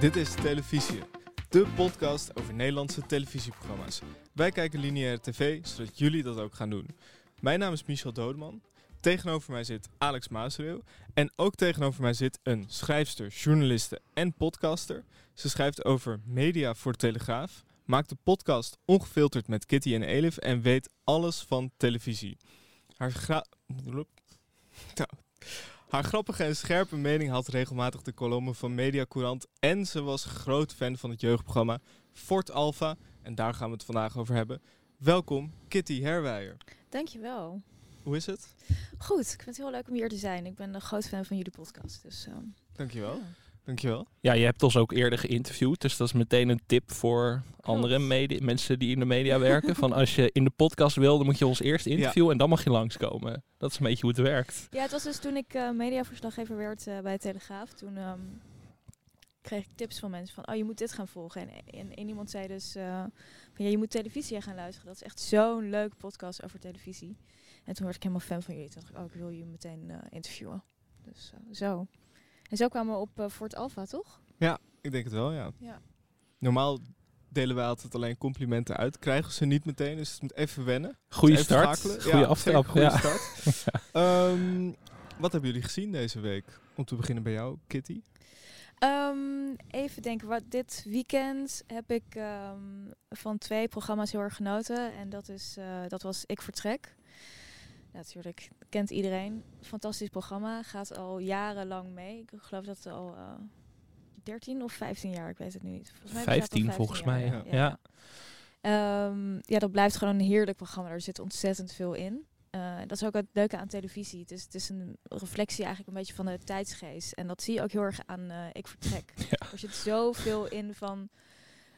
Dit is Televisie, de podcast over Nederlandse televisieprogramma's. Wij kijken lineaire tv, zodat jullie dat ook gaan doen. Mijn naam is Michel Dodeman. Tegenover mij zit Alex Maasreel. En ook tegenover mij zit een schrijfster, journaliste en podcaster. Ze schrijft over media voor Telegraaf, maakt de podcast Ongefilterd met Kitty en Elif en weet alles van televisie. Haar, gra. Haar grappige en scherpe mening had regelmatig de kolommen van Media Courant en ze was groot fan van het jeugdprogramma Fort Alpha en daar gaan we het vandaag over hebben. Welkom Kitty Herwijer. Dankjewel. Hoe is het? Goed, ik vind het heel leuk om hier te zijn. Ik ben een groot fan van jullie podcast. Dus, uh, Dankjewel. ja. Dankjewel. Ja, je hebt ons ook eerder geïnterviewd, dus dat is meteen een tip voor andere media, mensen die in de media werken. van als je in de podcast wil, dan moet je ons eerst interviewen en dan mag je langskomen. Dat is een beetje hoe het werkt. Ja, het was dus toen ik eh, mediaverslaggever werd eh, bij Telegraaf. Toen ehm, kreeg ik tips van mensen van, oh je moet dit gaan volgen. En, en, en iemand zei dus, eh, van, ja, je moet televisie gaan luisteren. Dat is echt zo'n leuke podcast over televisie. En toen werd ik helemaal fan van jullie. Toen dacht ik, oh ik wil je meteen eh, interviewen. Dus zo. En zo kwamen we op eh, Fort Alpha, toch? Ik denk het wel, ja. Ja. Normaal delen wij altijd alleen complimenten uit. Krijgen ze niet meteen, dus het moet even wennen. Goeie start, goede Ja, aftrap. goede Ja. start. Ehm, wat hebben jullie gezien deze week? Om te beginnen bij jou, Kitty. Ehm, even denken, wat, dit weekend heb ik ehm, van twee programma's heel erg genoten. En dat, is, eh, dat was Ik Vertrek. Ja, natuurlijk, kent iedereen. Fantastisch programma, gaat al jarenlang mee. Ik geloof dat het al eh 13 of 15 jaar, ik weet het nu niet. Volgens mij bestaat het al 15 volgens jaar, mij, ja. ja. Ehm, ja, dat blijft gewoon een heerlijk programma. Er zit ontzettend veel in. Eh, dat is ook het leuke aan televisie. Het is, het is een reflectie eigenlijk een beetje van de tijdsgeest. En dat zie je ook heel erg aan eh, Ik Vertrek. Er zit zoveel in van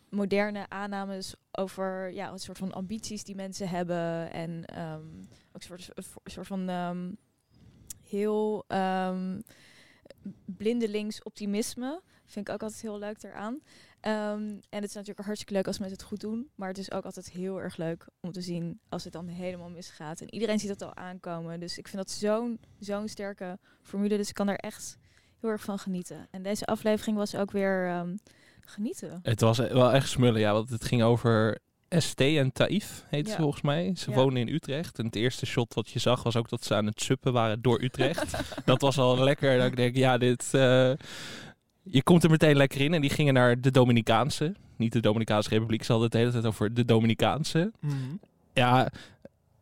moderne aannames over ja, een soort van ambities die mensen hebben. En ehm, ook een soort, een soort van ehm, heel ehm, blindelings optimisme. Vind ik ook altijd heel leuk eraan. En het is natuurlijk hartstikke leuk als mensen het goed doen. Maar het is ook altijd heel erg leuk om te zien als het dan helemaal misgaat. En iedereen ziet dat al aankomen. Dus ik vind dat zo'n zo'n sterke formule. Dus ik kan er echt heel erg van genieten. En deze aflevering was ook weer genieten. Het was wel echt smullen, ja, want het ging over ST en Taif, heet ze volgens mij. Ze Ja. wonen in Utrecht. En het eerste shot wat je zag was ook dat ze aan het suppen waren door Utrecht. dat was al lekker. Dat ik denk, ja, dit... eh, je komt er meteen lekker in. En die gingen naar de Dominicaanse. Niet de Dominicaanse Republiek. Ze hadden het de hele tijd over de Dominicaanse. Ja,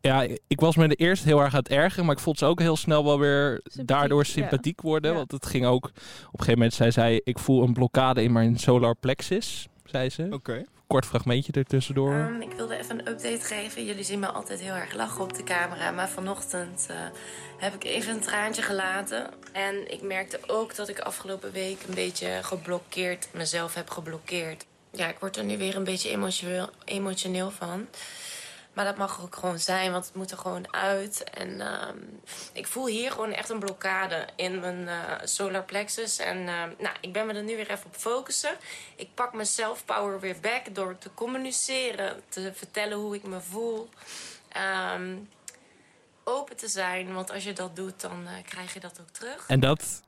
ja, ik was me de eerst heel erg aan het ergeren, maar ik vond ze ook heel snel wel weer Sympathiek, daardoor ja. sympathiek worden. Ja. Want het ging ook, op een gegeven moment zei zij, ik voel een blokkade in mijn solar plexus, zei ze. Oké. Kort fragmentje ertussendoor. Ehm, ik wilde even een update geven. Jullie zien me altijd heel erg lachen op de camera. Maar vanochtend eh, heb ik even een traantje gelaten. En ik merkte ook dat ik afgelopen week een beetje geblokkeerd, mezelf heb geblokkeerd. Ja, ik word er nu weer een beetje emotioneel, emotioneel van. Maar dat mag ook gewoon zijn, want het moet er gewoon uit. En ehm, ik voel hier gewoon echt een blokkade in mijn eh, solar plexus. En ehm, nou, ik ben me er nu weer even op focussen. Ik pak mijn self-power weer back door te communiceren, te vertellen hoe ik me voel. Ehm, open te zijn, want als je dat doet, dan eh, krijg je dat ook terug. En dat,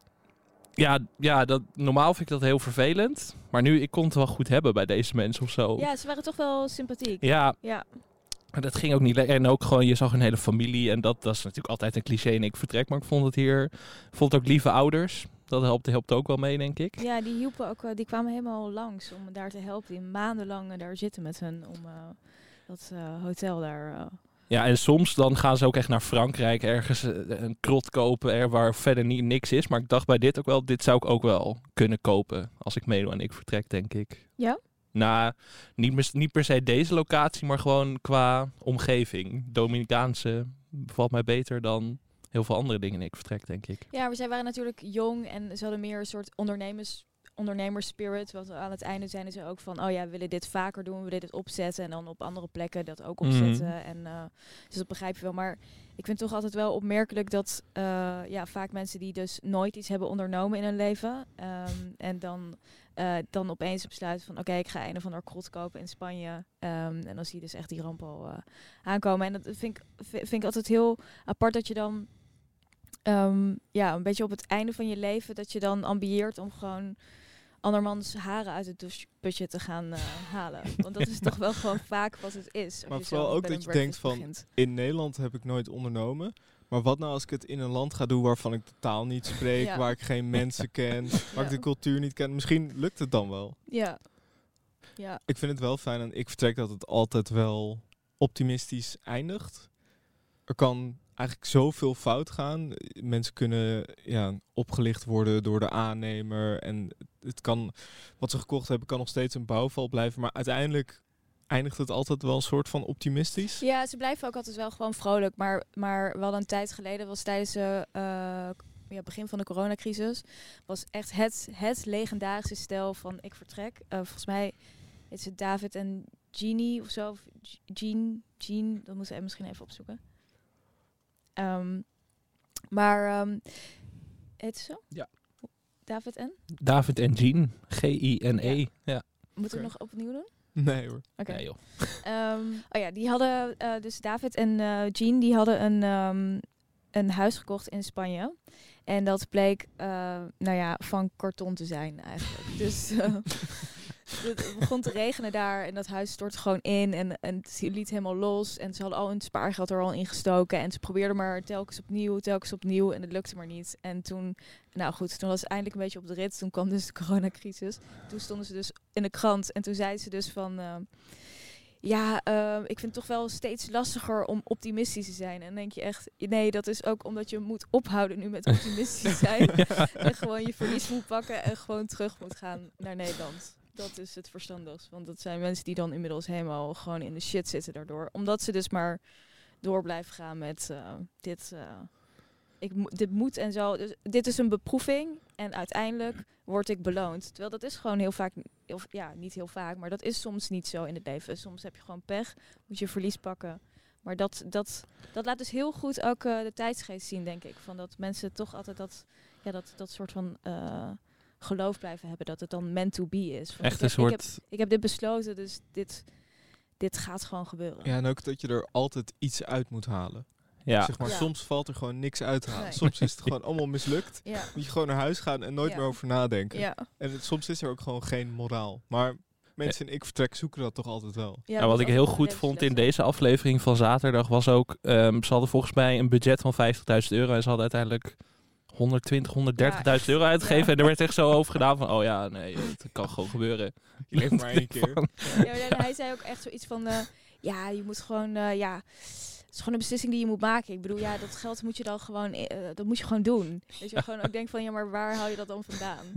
ja, ja dat, normaal vind ik dat heel vervelend. Maar nu, ik kon het wel goed hebben bij deze mensen of zo. Ja, ze waren toch wel sympathiek. Ja, Ja, dat ging ook niet lekker. En ook gewoon, je zag een hele familie. En dat, dat is natuurlijk altijd een cliché en ik vertrek. Maar ik vond het hier, vond ook lieve ouders. Dat helpt, helpt ook wel mee, denk ik. ja die hielpen ook, die kwamen helemaal langs om daar te helpen. Die maandenlang daar zitten met hun om eh, dat eh, hotel daar. eh, Ja, en soms dan gaan ze ook echt naar Frankrijk ergens een krot kopen er waar verder niet, niks is. Maar ik dacht bij dit ook wel, dit zou ik ook wel kunnen kopen als ik meedoe en ik vertrek, denk ik. Ja? Nou, niet, niet per se deze locatie, maar gewoon qua omgeving. Dominicaanse bevalt mij beter dan heel veel andere dingen in ik vertrek, denk ik. Ja, maar zij waren natuurlijk jong en ze hadden meer een soort ondernemers, ondernemerspirit. Want aan het einde zeiden ze ook van, oh ja, we willen dit vaker doen, we willen dit opzetten. En dan op andere plekken dat ook Mhm. opzetten. En, eh, dus dat begrijp je wel. Maar ik vind toch altijd wel opmerkelijk dat eh, ja, vaak mensen die dus nooit iets hebben ondernomen in hun leven. ehm, en dan, eh, dan opeens besluiten van, oké, ik ga een of ander krot kopen in Spanje. Ehm, en dan zie je dus echt die ramp al eh, aankomen. En dat vind ik, vind ik altijd heel apart dat je dan ehm, ja, een beetje op het einde van je leven, dat je dan ambieert om gewoon andermans haren uit het doucheputje te gaan eh, halen. Want dat is toch wel gewoon vaak wat het is. Maar vooral ook dat je denkt van- begint. In Nederland heb ik nooit ondernomen. Maar wat nou als ik het in een land ga doen waarvan ik de taal niet spreek, Ja. waar ik geen mensen ken, waar ik de cultuur niet ken? Misschien lukt het dan wel. Ja. Ja. Ik vind het wel fijn en ik vertrek dat het altijd wel optimistisch eindigt. Er kan eigenlijk zoveel fout gaan. Mensen kunnen ja, opgelicht worden door de aannemer. En het kan, wat ze gekocht hebben, kan nog steeds een bouwval blijven. Maar uiteindelijk eindigt het altijd wel een soort van optimistisch. ja, ze blijven ook altijd wel gewoon vrolijk. Maar, maar wel een tijd geleden was tijdens de eh, ja, begin van de coronacrisis... was echt het, het legendarische stel van Ik Vertrek. Eh, volgens mij is het David en Jeannie of zo. Of Jean, Jean, dat moeten we misschien even opzoeken. Ehm, maar, ehm heet het zo? Ja. David en? David en Jean, G-I-N-E. Ja. Moeten we nog opnieuw doen? Nee hoor. Oké. Nee, joh. Ehm, oh ja, die hadden, eh, dus David en eh Jean, die hadden een, ehm, een huis gekocht in Spanje. En dat bleek, eh, nou ja, van karton te zijn eigenlijk. dus eh, het begon te regenen daar en dat huis stortte gewoon in. En, en het liet helemaal los. En ze hadden al hun spaargeld er al in gestoken. En ze probeerden maar telkens opnieuw, telkens opnieuw. En het lukte maar niet. En toen, nou goed, toen was het eindelijk een beetje op de rit. Toen kwam dus de coronacrisis. Toen stonden ze dus in de krant. En toen zeiden ze dus van... eh, ja, eh, ik vind het toch wel steeds lastiger om optimistisch te zijn. En denk je echt, nee, dat is ook omdat je moet ophouden nu met optimistisch zijn. En gewoon je verlies moet pakken en gewoon terug moet gaan naar Nederland. Dat is het verstandigst. Want dat zijn mensen die dan inmiddels helemaal gewoon in de shit zitten daardoor. Omdat ze dus maar door blijven gaan met eh, dit, eh, ik dit moet en zo. Dus dit is een beproeving en uiteindelijk word ik beloond. Terwijl dat is gewoon heel vaak, of ja, niet heel vaak, maar dat is soms niet zo in het leven. Soms heb je gewoon pech, moet je verlies pakken. Maar dat, dat, dat laat dus heel goed ook eh, de tijdsgeest zien, denk ik. Van dat mensen toch altijd dat, ja, dat, dat soort van geloof blijven hebben. Dat het dan meant to be is. Van, Echt ik, een heb, ik, heb, soort... ik heb dit besloten, dus dit, dit gaat gewoon gebeuren. Ja, en ook dat je er altijd iets uit moet halen. Ja, Zeg maar, Ja. soms valt er gewoon niks uit te halen. Nee. Soms is het gewoon allemaal mislukt. Ja, Moet je gewoon naar huis gaan en nooit Ja. meer over nadenken. ja. En het- soms is er ook gewoon geen moraal. Maar mensen in ik vertrek zoeken dat toch altijd wel. ja wat ik heel goed vond in deze aflevering van zaterdag was ook... ehm, ze hadden volgens mij een budget van 50.000 euro en ze hadden uiteindelijk 120, 130.000 euro uitgegeven. Ja. En er werd echt zo over gedaan van, oh ja, nee, het kan gewoon gebeuren. Je leeft maar één keer. Ja, maar dan- hij zei ook echt zoiets van, eh, ja, je moet gewoon, eh, ja, is gewoon een beslissing die je moet maken. Ik bedoel, ja, dat geld moet je dan gewoon, eh, dat moet je gewoon doen. Dat je gewoon ook denkt van, ja, maar waar haal je dat dan vandaan?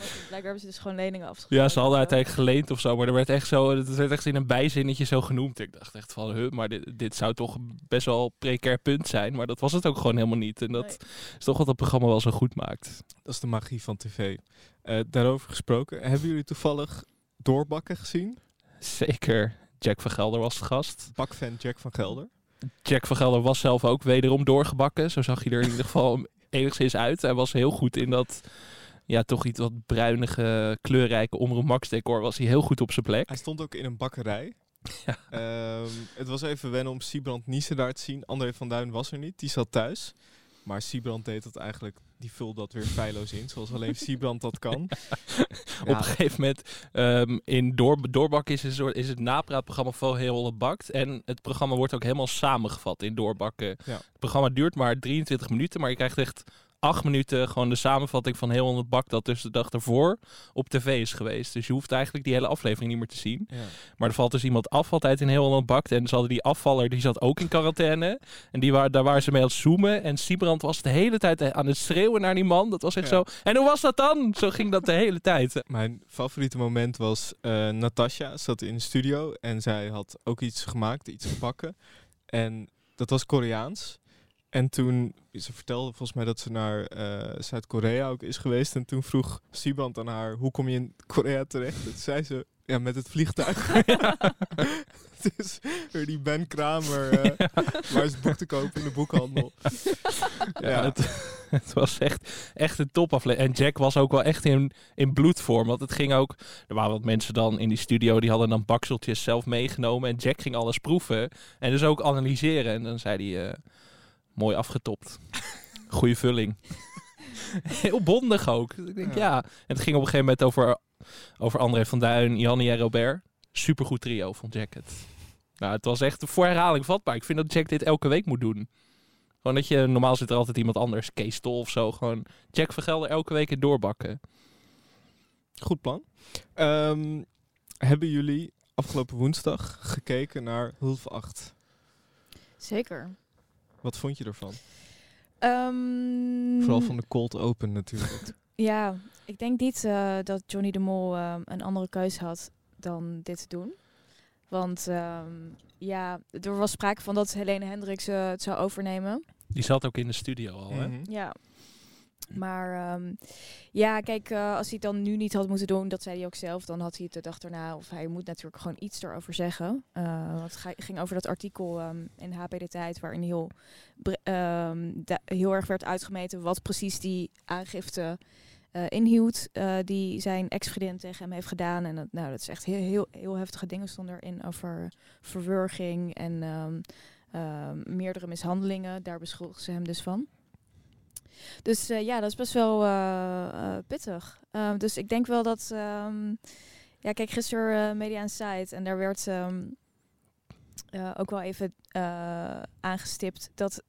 Want blijkbaar hebben ze dus gewoon leningen afgesloten. Ja, ze hadden uiteindelijk geleend of zo, maar er werd echt zo, het werd echt in een bijzinnetje zo genoemd. Ik dacht echt van, huh, maar dit, dit zou toch best wel een precair punt zijn, maar dat was het ook gewoon helemaal niet. En dat Nee. is toch wat het programma wel zo goed maakt. Dat is de magie van tv. Eh, daarover gesproken, hebben jullie toevallig Doorbakken gezien? Zeker. Jack van Gelder was de gast. Bakfan Jack van Gelder. Jack van Gelder was zelf ook wederom doorgebakken. Zo zag hij er in ieder geval enigszins uit. Hij was heel goed in dat, ja, toch iets wat bruinige, kleurrijke Omroep Max decor. Was hij heel goed op zijn plek. Hij stond ook in een bakkerij. Ja. Ehm, het was even wennen om Siebrand Niesen daar te zien. André van Duin was er niet, die zat thuis. Maar Siebrand deed dat eigenlijk, die vulde dat weer feilloos in, zoals alleen Siebrand dat kan. Op een gegeven moment ehm, in Door, Doorbak is, een soort- is het napraatprogramma van Heel Holland Bakt. En het programma wordt ook helemaal samengevat in Doorbakken. Ja. Het programma duurt maar 23 minuten, maar je krijgt echt acht minuten gewoon de samenvatting van Heel Holland Bakt dat dus de dag ervoor op tv is geweest. Dus je hoeft eigenlijk die hele aflevering niet meer te zien. Ja. Maar er valt dus iemand af altijd in Heel Holland Bakt. En ze hadden die afvaller, die zat ook in quarantaine. En die waren, daar waren ze mee aan het zoomen. En Siebrand was de hele tijd aan het schreeuwen naar die man. Dat was echt Ja. zo. En hoe was dat dan? Zo ging dat de hele tijd. Mijn favoriete moment was eh Natasja zat in de studio en zij had ook iets gemaakt, iets gebakken. En dat was Koreaans. En toen, ze vertelde volgens mij dat ze naar eh, Zuid-Korea ook is geweest. En toen vroeg Siebrand aan haar, hoe kom je in Korea terecht? Toen zei ze, ja, met het vliegtuig. dus weer die Ben Kramer, eh, waar is het boek te kopen in de boekhandel. Ja, Ja. Het, het was echt, echt een topaflevering. En Jack was ook wel echt in, in bloedvorm. Want het ging ook... Er waren wat mensen dan in die studio... die hadden dan bakseltjes zelf meegenomen. En Jack ging alles proeven. En dus ook analyseren. En dan zei hij... eh, mooi afgetopt. Goeie vulling. Heel bondig ook. Ik denk, Ja. ja. En het ging op een gegeven moment over, over André van Duin, Jannie en Robert. Supergoed trio van Jack het. Nou, het was echt voor herhaling vatbaar. Ik vind dat Jack dit elke week moet doen. Gewoon dat je, normaal zit er altijd iemand anders, Kees Tol of zo. Gewoon Jack Vergelder elke week in doorbakken. Goed plan. Ehm, hebben jullie afgelopen woensdag gekeken naar Hulf 8? Zeker. Wat vond je ervan? Ehm, Vooral van de cold open natuurlijk. Ja, ik denk niet eh, dat Johnny de Mol eh, een andere keus had dan dit te doen. Want ehm, ja, er was sprake van dat Helene Hendricks eh, het zou overnemen. Die zat ook in de studio al, hè? Mhm. Ja. Maar ehm, ja, kijk, eh, als hij het dan nu niet had moeten doen, dat zei hij ook zelf, dan had hij het de dag daarna, of hij moet natuurlijk gewoon iets erover zeggen. Eh, het ging over dat artikel ehm, in HP De Tijd, waarin heel, ehm, heel erg werd uitgemeten wat precies die aangifte eh, inhield, die zijn ex-vriendin tegen hem heeft gedaan. En dat, nou, dat is echt heel, heel, heel heftige dingen stonden erin over verwurging en meerdere mishandelingen. Daar beschuldigen ze hem dus van. Dus eh, ja, dat is best wel eh, eh, pittig. Ehm, dus ik denk wel dat... ehm, ja, kijk, gisteren Media Insight en daar werd eh, ook wel even aangestipt dat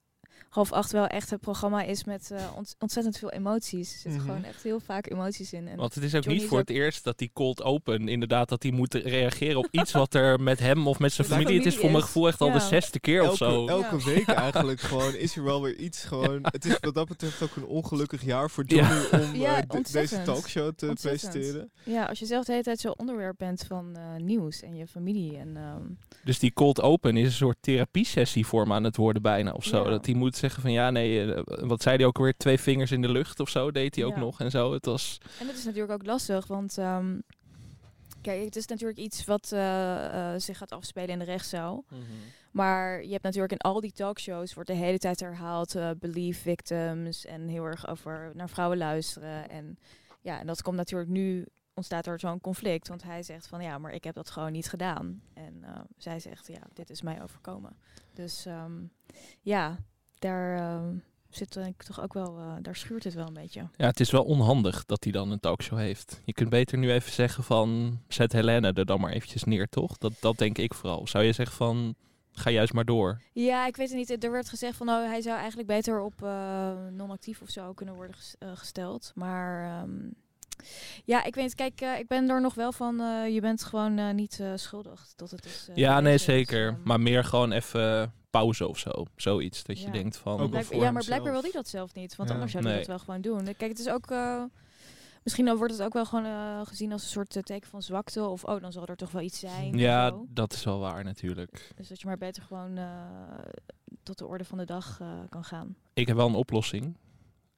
half acht wel echt het programma is met eh, ont- ontzettend veel emoties. Er zitten Mhm. gewoon echt heel vaak emoties in. En Want het is ook Johnny niet voor ook- het eerst dat die cold open inderdaad dat hij moet reageren op iets wat er met hem of met zijn familie. Het is voor mijn gevoel echt al de zesde keer of zo. elke Ja. week eigenlijk gewoon is er wel weer iets gewoon. Het is wat dat betreft ook een ongelukkig jaar voor Johnny om Ja, eh, de- deze talkshow te Ontzettend. presenteren. ja, als je zelf de hele tijd zo onderwerp bent van eh, nieuws en je familie. En, ehm, Dus die cold open is een soort therapiesessie voor hem aan het worden bijna of zo. Ja. Dat hij moet zeggen van ja nee, eh, wat zei hij ook weer, twee vingers in de lucht of zo deed hij ook Ja. nog en zo. Het was, En het is natuurlijk ook lastig, want ehm, kijk, het is natuurlijk iets wat eh, eh, zich gaat afspelen in de rechtszaal. Maar je hebt natuurlijk in al die talkshows wordt de hele tijd herhaald eh believe victims en heel erg over naar vrouwen luisteren. En ja, en dat komt natuurlijk nu ontstaat er zo'n conflict, want hij zegt van ja, maar ik heb dat gewoon niet gedaan. En zij zegt ja, dit is mij overkomen. Dus ehm, ja, daar ehm, zit denk ik toch ook wel, eh, daar schuurt het wel een beetje. ja, het is wel onhandig dat hij dan een talkshow heeft. Je kunt beter nu even zeggen van zet Helene er dan maar eventjes neer, toch? Dat, dat denk ik vooral. Zou je zeggen van ga juist maar door? Ja, ik weet het niet. Er werd gezegd van oh, hij zou eigenlijk beter op eh, non-actief of zo kunnen worden ges- eh, gesteld. Maar ehm, ja, ik weet het. Kijk, eh, ik ben er nog wel van. eh, je bent gewoon eh, niet eh, schuldig dat het is. eh, ja, nee zeker. Ehm, maar meer gewoon even pauze of zo. Zoiets dat je Ja. denkt van... Blijk- ja, maar blijkbaar wil hij dat zelf niet. Want Ja. anders zou hij Nee. dat wel gewoon doen. Kijk, het is ook. eh, misschien dan wordt het ook wel gewoon eh, gezien als een soort eh, teken van zwakte. Of oh, dan zal er toch wel iets zijn. Ja, dat is wel waar natuurlijk. Dus dat je maar beter gewoon eh, tot de orde van de dag eh, kan gaan. Ik heb wel een oplossing.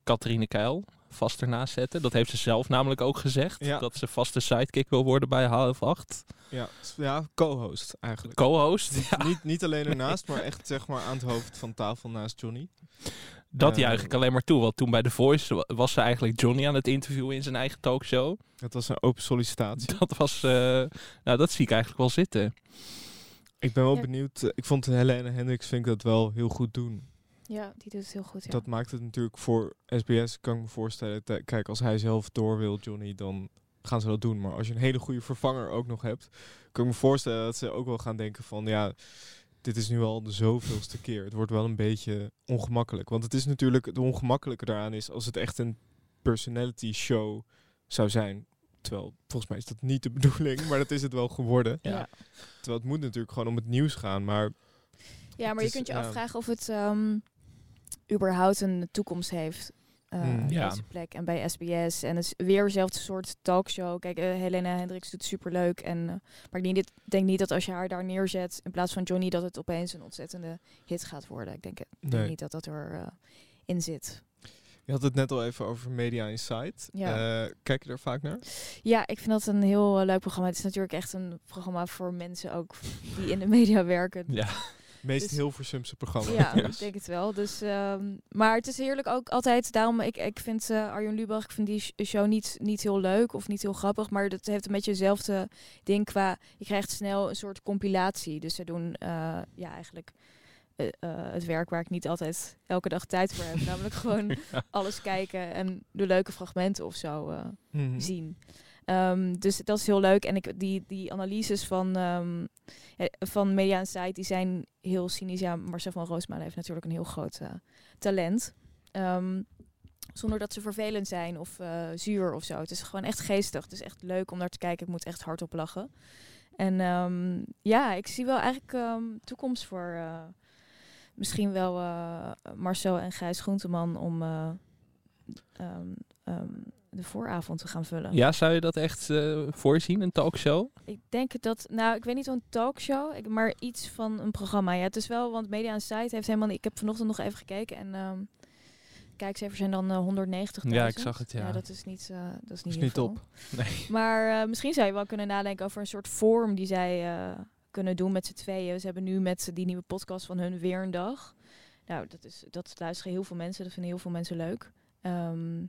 Catharine Keil vast ernaast zetten. Dat heeft ze zelf namelijk ook gezegd. Ja. Dat ze vaste sidekick wil worden bij half acht. Ja, ja co-host eigenlijk. Co-host. Niet, Ja, niet, niet alleen ernaast, maar echt zeg maar aan het hoofd van tafel naast Johnny. dat juich ik alleen maar toe. Want toen bij The Voice wa- was ze eigenlijk Johnny aan het interviewen in zijn eigen talkshow. Dat was een open sollicitatie. Dat was... eh, nou, dat zie ik eigenlijk wel zitten. Ik ben wel Ja. benieuwd. eh, Ik vond Helene Hendricks vind ik dat wel heel goed doen. Ja, die doet het heel goed. Ja. Dat maakt het natuurlijk voor SBS, kan ik me voorstellen. te- Kijk, als hij zelf door wil, Johnny, dan gaan ze dat doen. Maar als je een hele goede vervanger ook nog hebt, kan ik me voorstellen dat ze ook wel gaan denken van, ja, dit is nu al de zoveelste keer. Het wordt wel een beetje ongemakkelijk. Want het is natuurlijk, het ongemakkelijke daaraan is als het echt een personality show zou zijn. Terwijl, volgens mij is dat niet de bedoeling, maar dat is het wel geworden. Ja. Terwijl het moet natuurlijk gewoon om het nieuws gaan, maar Ja, maar je is, kunt je afvragen of het ehm, überhaupt een toekomst heeft. Hmm. Ja. Deze plek en bij SBS. En het is weer eenzelfde soort talkshow. Kijk, eh, Helena Hendricks doet superleuk. En, eh, maar ik denk, dit, denk niet dat als je haar daar neerzet in plaats van Johnny, dat het opeens een ontzettende hit gaat worden. Ik denk, ik denk Nee. niet dat dat er eh, in zit. je had het net al even over Media Insight. Ja. Kijk je daar vaak naar? Ja, ik vind dat een heel leuk programma. Het is natuurlijk echt een programma voor mensen ook die in de media werken. Ja. Meest Dus- Hilversumse programma. Ja, Dus. ik denk het wel. Dus, ehm, maar het is heerlijk ook altijd. Daarom, ik, ik vind eh Arjen Lubach, ik vind die sh- show niet, niet heel leuk of niet heel grappig. Maar dat heeft een beetje hetzelfde ding qua... Je krijgt snel een soort compilatie. Dus ze doen eh, ja, eigenlijk eh, het werk waar ik niet altijd elke dag tijd voor heb. Namelijk gewoon alles kijken en de leuke fragmenten of zo Mhm. zien. Ehm, dus dat is heel leuk. En ik, die, die analyses van, ehm eh, van Media Insight, die zijn heel cynisch. Ja, Marcel van Roosmalen heeft natuurlijk een heel groot eh, talent. Ehm, zonder dat ze vervelend zijn of eh, zuur of zo. Het is gewoon echt geestig. Het is echt leuk om naar te kijken. Ik moet echt hardop lachen. En ja, ik zie wel eigenlijk toekomst voor eh, misschien wel Marcel en Gijs Groenteman om de vooravond te gaan vullen. Ja, zou je dat echt eh, voorzien, een talkshow? Ik denk dat, nou, ik weet niet een talkshow, ik, maar iets van een programma. Ja, het is wel, want Media Insight heeft helemaal niet. Ik heb vanochtend nog even gekeken en ehm kijkcijfers zijn dan eh 190.000. Ja, ik zag het, ja. dat is niet, eh, dat is niet, is heel niet top. Nee. Maar eh, misschien zou je wel kunnen nadenken over een soort vorm die zij eh, kunnen doen met z'n tweeën. Ze hebben nu met die nieuwe podcast van hun weer een dag. Nou, dat, is, dat luisteren heel veel mensen. Dat vinden heel veel mensen leuk. Ehm,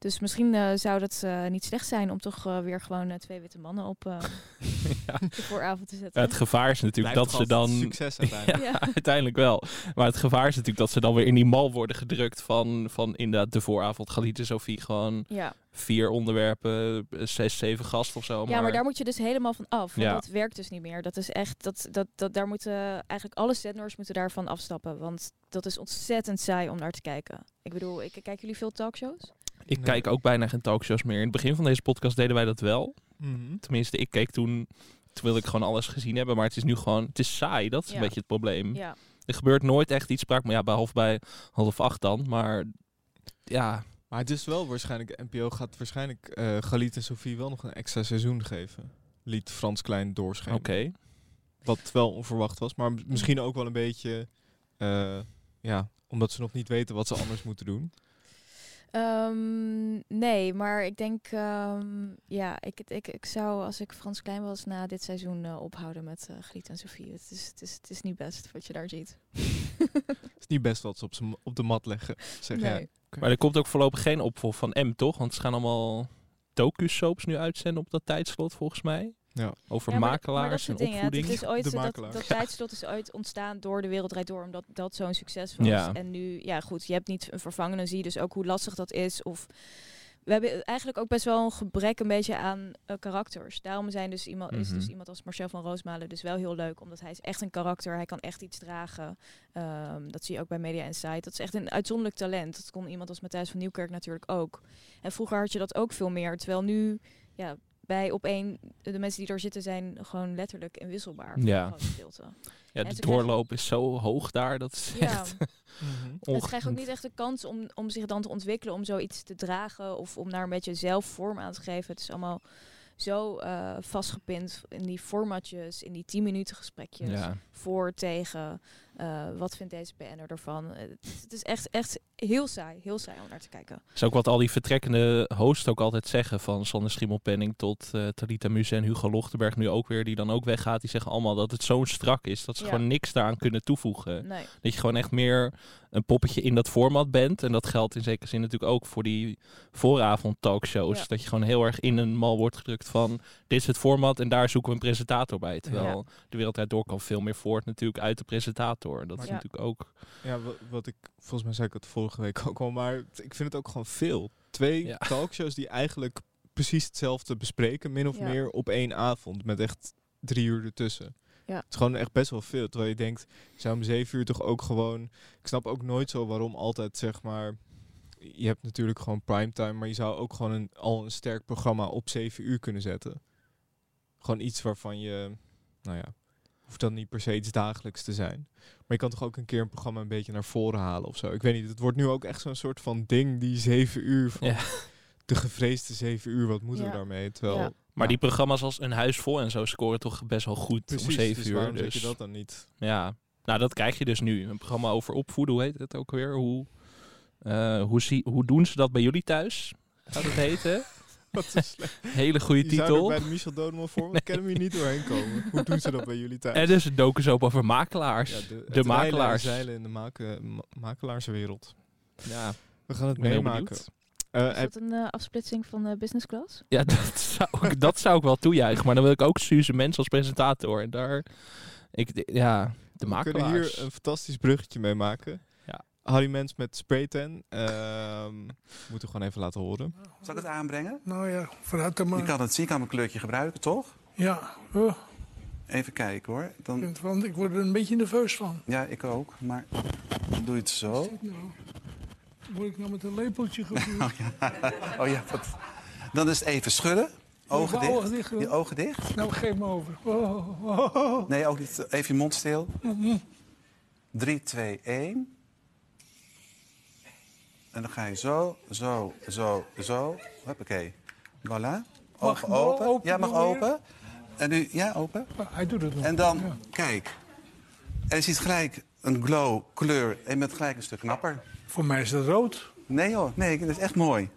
dus misschien eh, zou dat eh, niet slecht zijn om toch eh, weer gewoon twee witte mannen op eh, Ja. de vooravond te zetten. Het gevaar is natuurlijk Blijft dat ze dan... Succes uiteindelijk. Ja. uiteindelijk wel. Maar het gevaar is natuurlijk dat ze dan weer in die mal worden gedrukt van, van inderdaad de vooravond. Galieten Sophie gewoon Ja. Vier onderwerpen, eh, zes, zeven gasten of zo. ja, maar daar moet je dus helemaal van af. Want Ja. dat werkt dus niet meer. Dat is echt, dat, dat, dat, daar moeten eigenlijk alle zenders moeten daarvan afstappen. Want dat is ontzettend saai om naar te kijken. Ik bedoel, ik, kijken jullie veel talkshows? Ik Nee. kijk ook bijna geen talkshows meer. In het begin van deze podcast deden wij dat wel. Mhm. Tenminste, ik keek toen, toen wilde ik gewoon alles gezien hebben. Maar het is nu gewoon, het is saai. Dat is Ja. een beetje het probleem. Ja. Er gebeurt nooit echt iets spraak. Maar ja, behalve bij half acht dan. Maar ja, Maar het is wel waarschijnlijk, NPO gaat waarschijnlijk eh Galit en Sophie wel nog een extra seizoen geven. Liet Frans Klein doorschijnen. oké. Wat wel onverwacht was, maar m- misschien ook wel een beetje, eh, ja, omdat ze nog niet weten wat ze anders moeten doen. Ehm, nee, maar ik denk, ehm, ja, ik, ik, ik zou als ik Frans Klein was na dit seizoen eh, ophouden met eh Griet en Sofie. Het is, het, is, het is niet best wat je daar ziet. Het is niet best wat ze op, z'n- op de mat leggen, zeg nee. jij. Maar er komt ook voorlopig geen opvolg van M, toch? Want ze gaan allemaal docu-soaps nu uitzenden op dat tijdslot, volgens mij. Ja. Over Ja, maar dat- maar dat makelaars en ding, opvoeding. Het is ooit, De dat, dat tijdslot is ooit ontstaan door de wereld draait door, omdat dat zo'n succes was. Ja. En nu, ja goed, je hebt niet een vervangende, zie je dus ook hoe lastig dat is. Of we hebben eigenlijk ook best wel een gebrek een beetje aan eh, karakters. Daarom zijn dus iemand, is dus Mhm. iemand als Marcel van Roosmalen dus wel heel leuk, omdat hij is echt een karakter, hij kan echt iets dragen. Ehm, dat zie je ook bij Media Insight. Dat is echt een uitzonderlijk talent. Dat kon iemand als Matthijs van Nieuwkerk natuurlijk ook. En vroeger had je dat ook veel meer, terwijl nu, ja, bij op één, de mensen die er zitten zijn gewoon letterlijk inwisselbaar. voor Ja. een. Ja, En de krijgen- doorloop is zo hoog daar. Dat is Ja, echt Mhm. ze krijgen ook niet echt de kans om, om zich dan te ontwikkelen, om zoiets te dragen of om daar een beetje zelf vorm aan te geven. Het is allemaal zo eh, vastgepind in die formatjes, in die 10 minuten gesprekjes. Ja. Voor, tegen, eh, wat vindt deze BN'er ervan? Eh, Het, is echt, echt heel saai, heel saai om naar te kijken. Dat is ook wat al die vertrekkende hosts ook altijd zeggen. Van Sander Schimmelpenning tot eh Talita Muse en Hugo Lochtenberg nu ook weer. Die dan ook weggaat. Die zeggen allemaal dat het zo strak is. Dat ze Ja. gewoon niks daaraan kunnen toevoegen. Nee. Dat je gewoon echt meer een poppetje in dat format bent. En dat geldt in zekere zin natuurlijk ook voor die vooravond talkshows. Ja. Dat je gewoon heel erg in een mal wordt gedrukt van... dit is het format en daar zoeken we een presentator bij. Terwijl de wereld door kan veel meer voort natuurlijk uit de presentator. Dat is Ja. natuurlijk ook... Ja, wa- wat ik, volgens mij zei ik het vorige week ook al, maar ik vind het ook gewoon veel. Twee Ja. talkshows die eigenlijk precies hetzelfde bespreken, min of Ja. meer op één avond, met echt drie uur ertussen. Ja. Het is gewoon echt best wel veel. Terwijl je denkt, je zou om zeven uur toch ook gewoon... Ik snap ook nooit zo waarom altijd, zeg maar... Je hebt natuurlijk gewoon primetime, maar je zou ook gewoon een, al een sterk programma op zeven uur kunnen zetten. Gewoon iets waarvan je, nou ja, hoeft dan niet per se iets dagelijks te zijn. Maar je kan toch ook een keer een programma een beetje naar voren halen of zo. Ik weet niet, het wordt nu ook echt zo'n soort van ding, die zeven uur van... Ja. De gevreesde zeven uur, wat moeten Ja. we daarmee? Terwijl, Ja. Maar die programma's als Een Huis Vol en zo scoren toch best wel goed precies, om zeven dus uur. waarom Dus zeg je dat dan niet? ja, nou dat krijg je dus nu. Een programma over opvoeden, hoe heet het ook weer? Hoe, eh, hoe, zie, hoe doen ze dat bij jullie thuis? Gaat het heten? Wat slecht. Hele goede Je zou er titel. bij de Michel Dodeman voor, want ik kan hem hier niet doorheen komen. Hoe doen ze dat bij jullie thuis? En dus een ook over makelaars. Ja, de, makelaars. zeilen in de make- ma- makelaarswereld. Ja, We gaan het meemaken. Eh, Is dat een eh, afsplitsing van de business class? Ja, dat zou, ik, dat zou ik wel toejuichen. Maar dan wil ik ook Suze Mens als presentator. En daar, ik, ja, De We kunnen makelaars. hier een fantastisch bruggetje mee maken. Harry Mens met spraytan. Ehm moeten we gewoon even laten horen. Zal ik het aanbrengen? Nou ja, vooruit dan Je maar. kan het zien, ik kan mijn kleurtje gebruiken, toch? Ja, oh, Even kijken hoor. Dan, wel- ik word er een beetje nerveus van. ja, ik ook. Maar dan doe je het zo. Nou, word ik nou met een lepeltje gevoerd? Oh ja, wat. Dan is het even schudden. Ogen Mijn ogen dicht. dicht. Je ogen dicht. Nou, geef me over. Oh, oh, oh. Nee, ook niet. Even je mond stil. 3, 2, 1. En dan ga je zo, zo, zo, zo. Hoppakee. Voilà. Mag Ogen open. open Ja, mag open. En nu, ja, open. Hij doet het nog. En dan, Ja. kijk. En je ziet gelijk een glow, kleur. En bent gelijk een stuk knapper. Voor mij is dat rood. Nee hoor, nee, dat is echt mooi.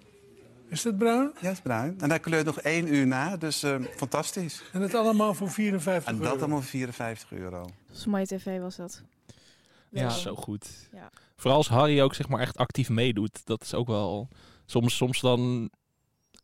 Is dat bruin? Ja, het is bruin. En hij kleurt nog één uur na, dus eh, fantastisch. En het allemaal voor 54 En dat euro. allemaal voor 54 euro. Dat mooie tv was dat. Ja. Zo goed. Ja. Vooral als Harry ook zeg maar echt actief meedoet. Dat is ook wel... Soms, soms dan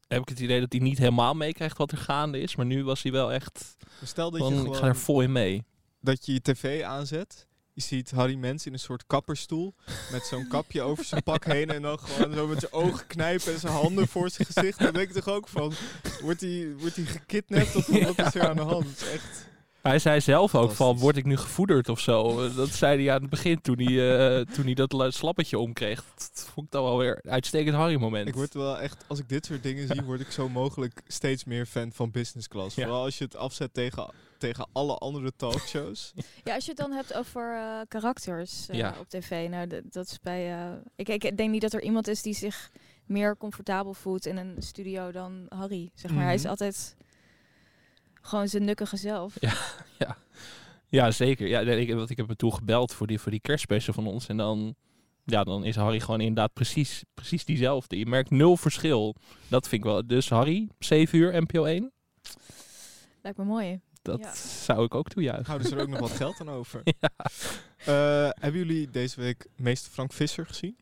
heb ik het idee dat hij niet helemaal meekrijgt wat er gaande is. Maar nu was hij wel echt Stel dat je van, ik gewoon ga er vol in mee. dat je je tv aanzet. Je ziet Harry Mens in een soort kapperstoel. Met zo'n kapje over zijn pak heen. En dan gewoon zo met zijn ogen knijpen en zijn handen voor zijn gezicht. Dan denk ik toch ook van, wordt hij, wordt hij gekidnapt of wat is er aan de hand? Het is echt... Hij zei zelf ook van, word ik nu gevoederd of zo? Dat zei hij aan het begin toen hij, eh, toen hij dat la- slappetje omkreeg. Dat vond ik dan wel weer een uitstekend Harry-moment. Ik word wel echt, als ik dit soort dingen zie, word ik zo mogelijk steeds meer fan van business class. Ja. Vooral als je het afzet tegen, tegen alle andere talkshows. Ja, als je het dan hebt over eh, karakters eh, Ja. op tv. Nou, dat is bij. eh, ik, ik denk niet dat er iemand is die zich meer comfortabel voelt in een studio dan Harry. Zeg maar, hij is Mhm. altijd gewoon zijn nukkige zelf. Ja, zeker. Ja, nee, ik, want ik heb hem toen gebeld voor die, voor die kerstspecial van ons. En dan, ja, dan is Harry gewoon inderdaad precies, precies diezelfde. Je merkt nul verschil. Dat vind ik wel. Dus Harry, 7 uur, NPO 1. Lijkt me mooi. Dat Ja. zou ik ook toejuichen. Houden ze er ook nog wat geld aan over? Ja, Eh, hebben jullie deze week meester Frank Visser gezien?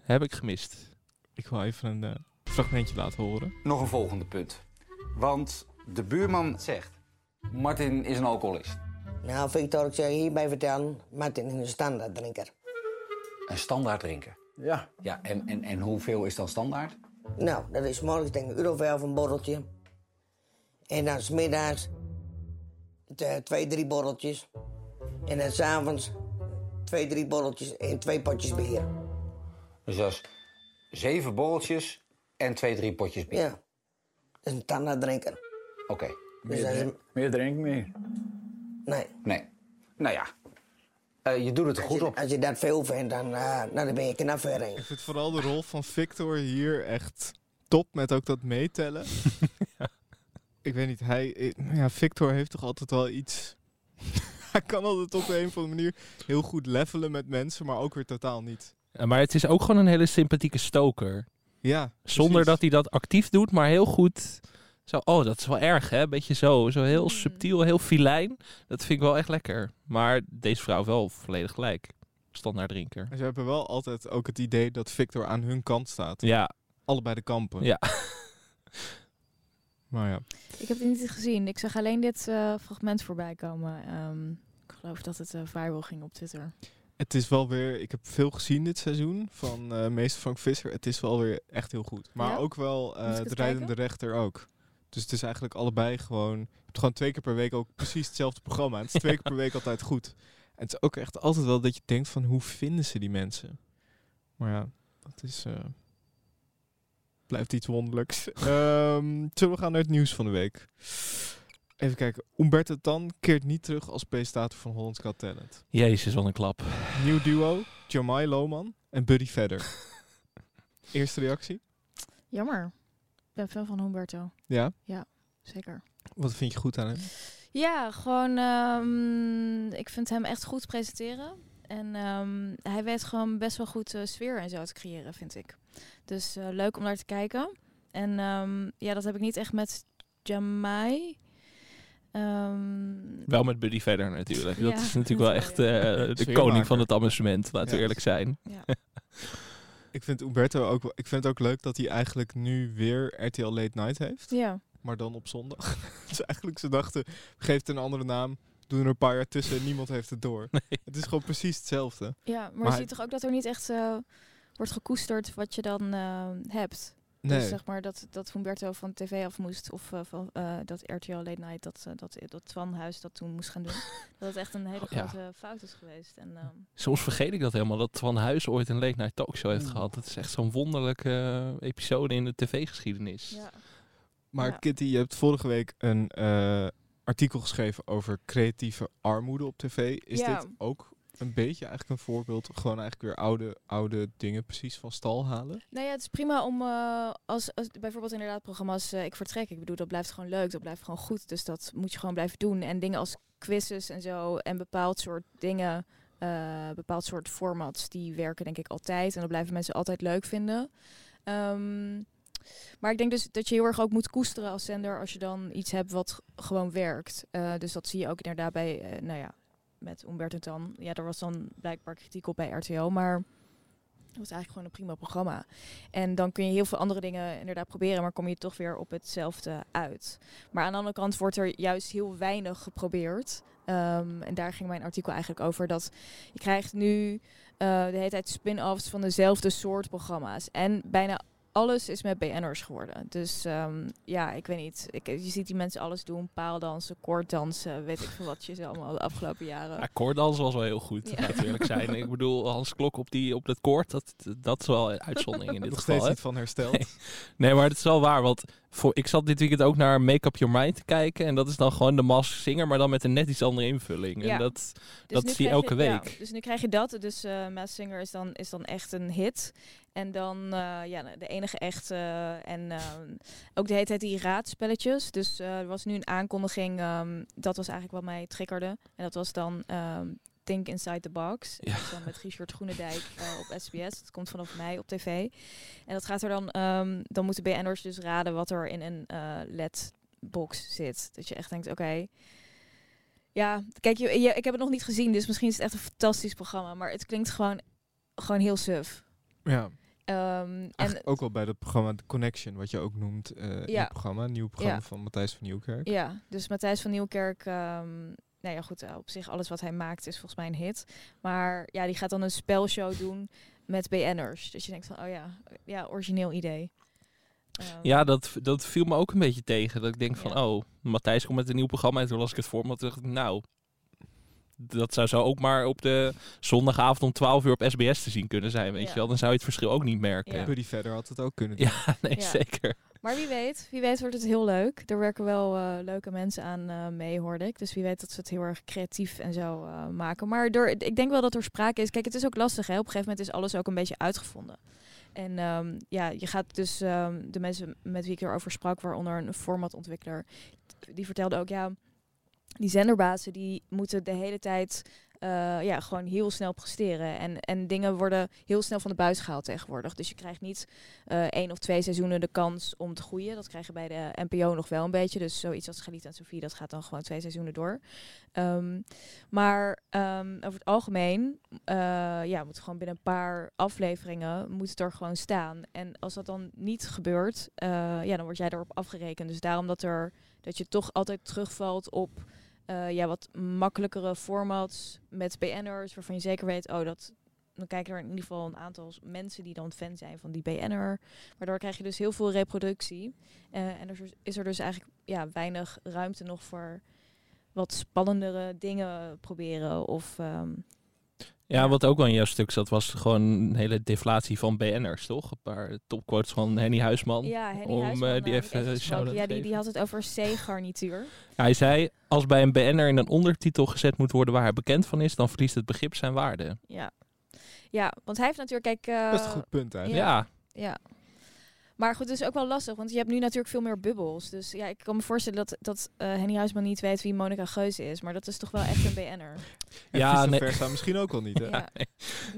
heb ik gemist. Ik wil even een eh, fragmentje laten horen. Nog een volgende punt. Want de buurman zegt... Martin is een alcoholist. Nou, Victor, ik zou je hierbij vertellen, Martin is een standaarddrinker. Een standaard drinker. Ja, Ja, en, en, en hoeveel is dan standaard? Nou, dat is morgens denk ik een euro of elf een borreltje. En dan 's middags t- twee, drie borreltjes. En dan s'avonds twee, drie borreltjes en twee potjes bier. Dus dat is zeven borreltjes en twee, drie potjes bier. Ja, dat is een standaarddrinker. Oké, Dus is een- meer drink meer. nee, nee. Nou ja, eh, je doet het er als goed je, op. als je dat veel vindt, dan, nou, dan ben je knap ver Ik vind vooral de rol van Victor hier echt top met ook dat meetellen. Ik weet niet, hij, ja, Victor heeft toch altijd wel iets. hij kan altijd op een of andere manier heel goed levelen met mensen, maar ook weer totaal niet. Ja, maar het is ook gewoon een hele sympathieke stoker. Ja, Zonder precies. dat hij dat actief doet, maar heel goed. Zo, oh, dat is wel erg, hè? Beetje zo. Zo heel Mm. subtiel, heel filijn. Dat vind ik wel echt lekker. Maar deze vrouw wel volledig gelijk. Standaard drinker. Ze hebben wel altijd ook het idee dat Victor aan hun kant staat. Ja, Allebei de kampen. ja. Maar ja. Ik heb het niet gezien. Ik zag alleen dit eh, fragment voorbij komen. Ehm, ik geloof dat het eh, viral ging op Twitter. Het is wel weer, ik heb veel gezien dit seizoen van eh meester Frank Visser. Het is wel weer echt heel goed. Maar Ja? ook wel eh, de rijdende kijken? rechter ook. Dus het is eigenlijk allebei gewoon, je hebt gewoon twee keer per week ook precies hetzelfde programma. Het is twee keer per week altijd goed. En het is ook echt altijd wel dat je denkt van hoe vinden ze die mensen? Maar ja, dat is, eh, blijft iets wonderlijks. Ehm, zullen we gaan naar het nieuws van de week? Even kijken. Umberto Tan keert niet terug als presentator van Holland's Got Talent. Jezus, wat een klap. Nieuw duo, Jamai Lohman en Buddy Vedder. Eerste reactie? Jammer. Ik ben fan van Humberto. Ja? Zeker. Wat vind je goed aan hem? Ja, gewoon. ehm, ik vind hem echt goed presenteren. En ehm, hij weet gewoon best wel goed eh, sfeer en zo te creëren, vind ik. Dus eh, leuk om naar te kijken. En ehm, ja, dat heb ik niet echt met Jamai. Ehm, Wel met Buddy verder natuurlijk. Dat Ja, is natuurlijk wel echt eh, de koning van het amusement, laten we Ja. eerlijk zijn. Ik vind Umberto ook, wel- ik vind het ook leuk dat hij eigenlijk nu weer RTL Late Night heeft. ja. Maar dan op zondag. dus eigenlijk ze dachten, geef het een andere naam. doen er een paar jaar tussen en niemand heeft het door. Het is gewoon precies hetzelfde. Ja, maar, Maar je hij- ziet toch ook dat er niet echt eh, wordt gekoesterd wat je dan eh, hebt. Nee. Dus zeg maar dat, dat Humberto van tv af moest. Of eh, van, eh, dat RTL Late Night, dat, eh, dat, dat Twan-huis dat toen moest gaan doen. dat het echt een hele Ja. grote fout is geweest. En, ehm, Soms vergeet ik dat helemaal, dat Van Huis ooit een late night talkshow heeft Oeh. gehad. Dat is echt zo'n wonderlijke episode in de tv-geschiedenis. ja. Maar Ja. Kitty, je hebt vorige week een eh, artikel geschreven over creatieve armoede op tv. Is Ja. dit ook een beetje eigenlijk een voorbeeld? Gewoon eigenlijk weer oude, oude dingen precies van stal halen? Nou ja, het is prima om eh, als, als bijvoorbeeld inderdaad programma's eh, Ik Vertrek. Ik bedoel, dat blijft gewoon leuk, dat blijft gewoon goed. Dus dat moet je gewoon blijven doen. En dingen als quizzes en zo en bepaald soort dingen, eh, bepaald soort formats, die werken denk ik altijd. En dat blijven mensen altijd leuk vinden. Ehm, maar ik denk dus dat je heel erg ook moet koesteren als zender als je dan iets hebt wat gewoon werkt. Dus dat zie je ook inderdaad bij, nou ja, met Umberto Tan. Ja, er was dan blijkbaar kritiek op bij RTL, maar het was eigenlijk gewoon een prima programma. En dan kun je heel veel andere dingen inderdaad proberen, maar kom je toch weer op hetzelfde uit. Maar aan de andere kant wordt er juist heel weinig geprobeerd. Ehm, en daar ging mijn artikel eigenlijk over. Dat je krijgt nu eh, de hele tijd spin-offs van dezelfde soort programma's. En bijna alles is met BN'ers geworden. Dus ehm, ja, ik weet niet. Ik, je ziet die mensen alles doen. Paaldansen, koorddansen, weet ik veel wat je ze allemaal de afgelopen jaren. Ja, koordansen was wel heel goed, Ja. eerlijk zijn. Ik bedoel, Hans Klok op, die, op het koord, dat, dat is wel een uitzondering in dit Nog geval. steeds hè? niet van hersteld. Nee. Nee, maar het is wel waar. Want voor, ik zat dit weekend ook naar Make Up Your Mind te kijken. En dat is dan gewoon de Mask Singer, maar dan met een net iets andere invulling. Ja. En dat, Dus dat zie je elke ja, week. dus nu krijg je dat. Dus eh Masked Singer is dan, is dan echt een hit. En dan eh, ja, de enige echte. en ehm, ook de hele tijd die raadspelletjes. Dus eh, er was nu een aankondiging. ehm, dat was eigenlijk wat mij triggerde. En dat was dan ehm, Think Inside the Box. Ja. Dat is dan met Richard Groenendijk eh, op SBS. Dat komt vanaf mij op tv. En dat gaat er dan... dan moeten BN'ers dus raden wat er in een eh LED-box zit. Dat je echt denkt, oké... Ja, kijk, je, je- ik heb het nog niet gezien, dus misschien is het echt een fantastisch programma. Maar het klinkt gewoon, gewoon heel suf. Ja, Ehm, en ook wel bij dat programma The Connection, wat je ook noemt eh in Ja. het programma. Nieuw programma Ja. van Matthijs van Nieuwkerk. ja, dus Matthijs van Nieuwkerk, ehm, nou ja, goed, eh, op zich alles wat hij maakt is volgens mij een hit. Maar ja, die gaat dan een spelshow doen met BN'ers. Dus je denkt van, oh ja, ja, origineel idee. Ehm, Ja, dat, dat viel me ook een beetje tegen. Dat ik denk van, Ja. oh, Matthijs komt met een nieuw programma. En toen las ik het voor me. Toen dacht ik, nou, dat zou zo ook maar op de zondagavond om 12 uur op SBS te zien kunnen zijn. Weet Ja. je wel, dan zou je het verschil ook niet merken. Ja. Buddy verder had het ook kunnen doen. nee, Ja. zeker. Maar wie weet, wie weet wordt het heel leuk. Er werken wel eh, leuke mensen aan eh, mee, hoorde ik. Dus wie weet dat ze het heel erg creatief en zo eh, maken. Maar door, ik denk wel dat er sprake is. Kijk, het is ook lastig. Hè? Op een gegeven moment is alles ook een beetje uitgevonden. En ehm, ja, je gaat dus ehm, de mensen met wie ik erover sprak, waaronder een formatontwikkelaar, die vertelde ook ja, die zenderbazen die moeten de hele tijd eh, ja, gewoon heel snel presteren. En, en dingen worden heel snel van de buis gehaald tegenwoordig. Dus je krijgt niet eh één of twee seizoenen de kans om te groeien. Dat krijgen bij de NPO nog wel een beetje. Dus zoiets als Galiet en Sofie, dat gaat dan gewoon twee seizoenen door. Ehm, maar ehm, over het algemeen, eh, ja, moet gewoon binnen een paar afleveringen moet het er gewoon staan. En als dat dan niet gebeurt, ja, dan word jij erop afgerekend. Dus daarom dat er dat je toch altijd terugvalt op eh, ja, wat makkelijkere formats met BN'ers, waarvan je zeker weet, oh, dat dan kijken er in ieder geval een aantal mensen die dan fan zijn van die BN'er. Waardoor krijg je dus heel veel reproductie. Eh, en er is- er dus eigenlijk ja, weinig ruimte nog voor wat spannendere dingen proberen. Of ehm, Ja, wat ook wel in jouw stuk zat, was gewoon een hele deflatie van BN'ers, toch? Een paar topquotes van Henny Huisman. ja, Henny om, Huisman, eh, eh, die ik even shout-out Ja, die, die had het over C-garnituur. Hij zei, als bij een BN'er in een ondertitel gezet moet worden waar hij bekend van is, dan verliest het begrip zijn waarde. Ja. ja, want hij heeft natuurlijk, kijk... eh, Best een goed punt eigenlijk. Ja, Ja. Maar goed, het is ook wel lastig, want je hebt nu natuurlijk veel meer bubbels. Dus ja, ik kan me voorstellen dat, dat eh, Henny Huisman niet weet wie Monica Geuze is. Maar dat is toch wel echt een BN'er. Ja, nee. versa misschien ook wel niet. Hè? Ja.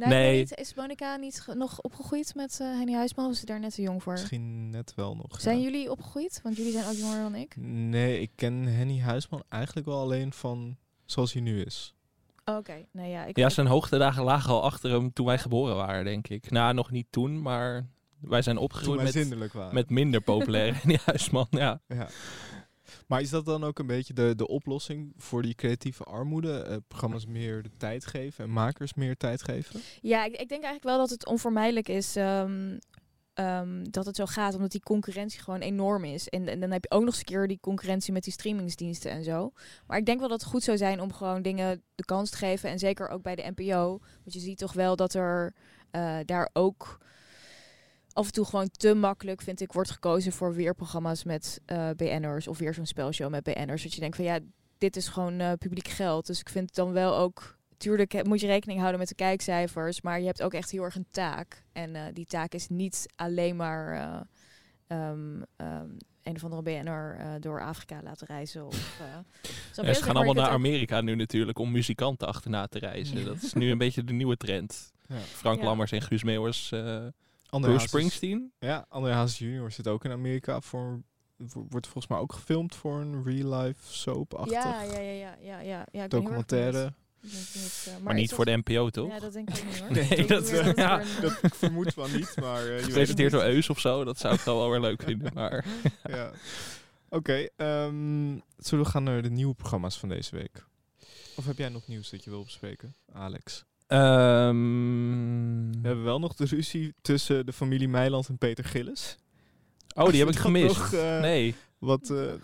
nee. Niet, is Monica niet nog opgegroeid met eh, Henny Huisman? Of is ze daar net te jong voor? Misschien net wel nog. Zijn ja. jullie opgegroeid? Want jullie zijn ook jonger dan ik. Nee, ik ken Henny Huisman eigenlijk wel alleen van zoals hij nu is. Oh, Oké, nee ja. Ik, ja, zijn hoogtedagen lagen al achter hem toen wij geboren waren, denk ik. Nou, nog niet toen, maar wij zijn opgegroeid met, waren. met minder populaire Henny Huisman. Ja. ja. Maar is dat dan ook een beetje de, de oplossing voor die creatieve armoede? Eh, programma's meer de tijd geven en makers meer tijd geven? Ja, ik, ik denk eigenlijk wel dat het onvermijdelijk is ehm, ehm, dat het zo gaat, omdat die concurrentie gewoon enorm is. En, en dan heb je ook nog eens een keer die concurrentie met die streamingsdiensten en zo. Maar ik denk wel dat het goed zou zijn om gewoon dingen de kans te geven. En zeker ook bij de NPO. Want je ziet toch wel dat er eh, daar ook af en toe gewoon te makkelijk, vind ik, wordt gekozen voor weer programma's met eh BN'ers of weer zo'n spelshow met BN'ers. Dat je denkt van ja, dit is gewoon eh, publiek geld. Dus ik vind het dan wel ook Tuurlijk hè, moet je rekening houden met de kijkcijfers, maar je hebt ook echt heel erg een taak. En eh, die taak is niet alleen maar eh, ehm, ehm, een of andere BN'er eh, door Afrika laten reizen. Of, eh? Ja, ze gaan allemaal naar ook- Amerika nu natuurlijk om muzikanten achterna te reizen. Dat is nu een beetje de nieuwe trend. Ja. Frank Ja. Lammers en Guus Meeuwers. eh Bruce Hazes- Springsteen. Ja, André Hazes junior zit ook in Amerika voor... wo- Wordt volgens mij ook gefilmd voor een real-life soap-achtig Ja, ja, ja, ja, ja, ja, ja. documentaire. eh, Maar, niet voor de NPO, toch? Ja, dat denk ik ook niet hoor. Nee, dat, ja, Dat, vermoed van niet, maar eh, Gepresenteerd door. Eus of zo. Dat zou ik wel wel weer leuk vinden. Maar Ja. Oké, ehm, zullen we gaan naar de nieuwe programma's van deze week? Of heb jij nog nieuws dat je wil bespreken, Alex? Ehm, We hebben wel nog de ruzie tussen de familie Meiland en Peter Gillis. Oh, die heb ik gemist. nog, eh, nee. Wat, eh, eh,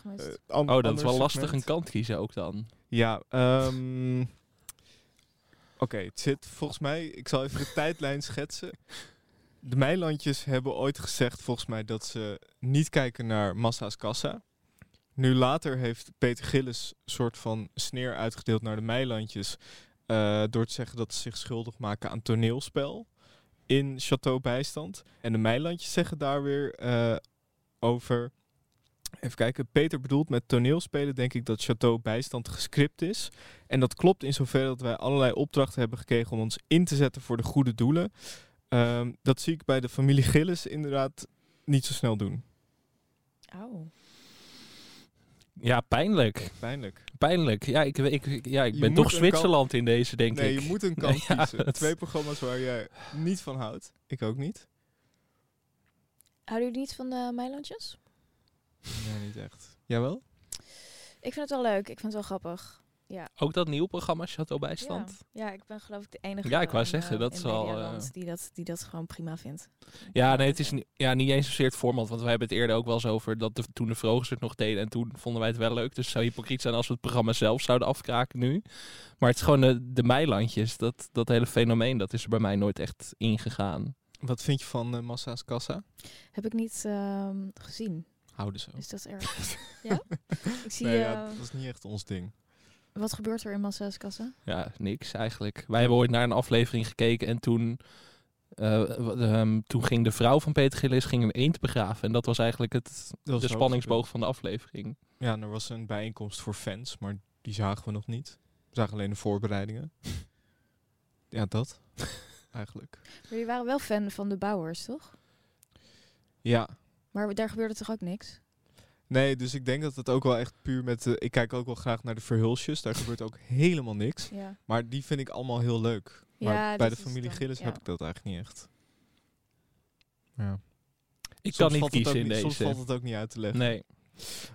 an- Oh, dat is wel lastig segment. een kant kiezen ook dan. Ja, ehm, oké, het zit volgens mij, ik zal even de tijdlijn schetsen. De Meilandjes hebben ooit gezegd volgens mij dat ze niet kijken naar Massa's Kassa. Nu later heeft Peter Gillis een soort van sneer uitgedeeld naar de Meilandjes. Eh, door te zeggen dat ze zich schuldig maken aan toneelspel in Chateau Bijstand. En de Meilandjes zeggen daar weer eh, over... Even kijken, Peter bedoelt met toneelspelen denk ik dat Chateau Bijstand gescript is. En dat klopt in zoverre dat wij allerlei opdrachten hebben gekregen om ons in te zetten voor de goede doelen. Ehm, dat zie ik bij de familie Gillis inderdaad niet zo snel doen. Auw. Ja, pijnlijk. Pijnlijk. Pijnlijk. Ja, ik, ik, ik- ja, ik Je ben toch Zwitserland in deze, denk nee, ik. je moet een kant Ja, kiezen. Twee programma's waar jij niet van houdt. Ik ook niet. Houden jullie niet van de Meilandjes? Nee, niet echt. Jawel? Ik vind het wel leuk. Ik vind het wel grappig. Ja. Ook dat nieuwe programma Chateau Bijstand. Ja. ja, ik ben geloof ik de enige Ja, ik wou in, zeggen, eh, dat is wel, Medialand eh, die, dat, die dat gewoon prima vindt. Ja, nee, het is niet, ja, niet eens zozeer het format. Want wij hebben het eerder ook wel eens over dat de, toen de Vrogers het nog deden. En toen vonden wij het wel leuk. Dus het zou hypocriet zijn als we het programma zelf zouden afkraken nu. Maar het is gewoon de, de Meilandjes. Dat, dat hele fenomeen, dat is er bij mij nooit echt ingegaan. Wat vind je van eh, Massa's Kassa? Heb ik niet ehm, gezien. Houden zo. Is dat erg? ja? Ik zie, Nee, ja, eh, dat is niet echt ons ding. Wat gebeurt er in Massa's kassa? Ja, niks eigenlijk. Wij hebben ooit naar een aflevering gekeken en toen, eh, ehm, toen ging de vrouw van Peter Gillis ging een eend begraven. En dat was eigenlijk het, Dat was de spanningsboog van de aflevering. Ja, en er was een bijeenkomst voor fans, maar die zagen we nog niet. We zagen alleen de voorbereidingen. ja, dat. Eigenlijk. Maar Jullie waren wel fan van de Bouwers, toch? Ja. Maar daar gebeurde toch ook niks? Nee, dus ik denk dat het ook wel echt puur met... de ik kijk ook wel graag naar de verhulsjes. Daar gebeurt ook helemaal niks. Ja. Maar die vind ik allemaal heel leuk. Ja, Maar bij dat de familie Gillis ja. heb ik dat eigenlijk niet echt. Ja. Ik Soms kan niet valt het ook kiezen in niet- Soms deze. valt het ook niet uit te leggen. Nee.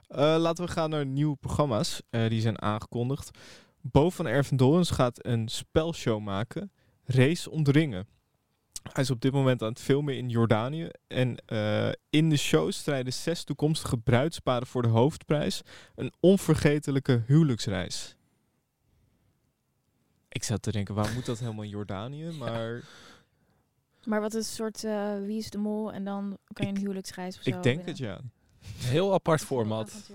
Eh, laten we gaan naar nieuwe programma's. eh, die zijn aangekondigd. Bo van Ervendorens gaat een spelshow maken. Race om de ringen. Hij is op dit moment aan het filmen in Jordanië. En eh, in de show strijden zes toekomstige bruidsparen voor de hoofdprijs. Een onvergetelijke huwelijksreis. Ik zat te denken, waar moet dat helemaal in Jordanië? Maar Maar wat is een soort eh, wie is de mol en dan kan je een huwelijksreis of zo ik denk winnen. het ja. Heel apart format.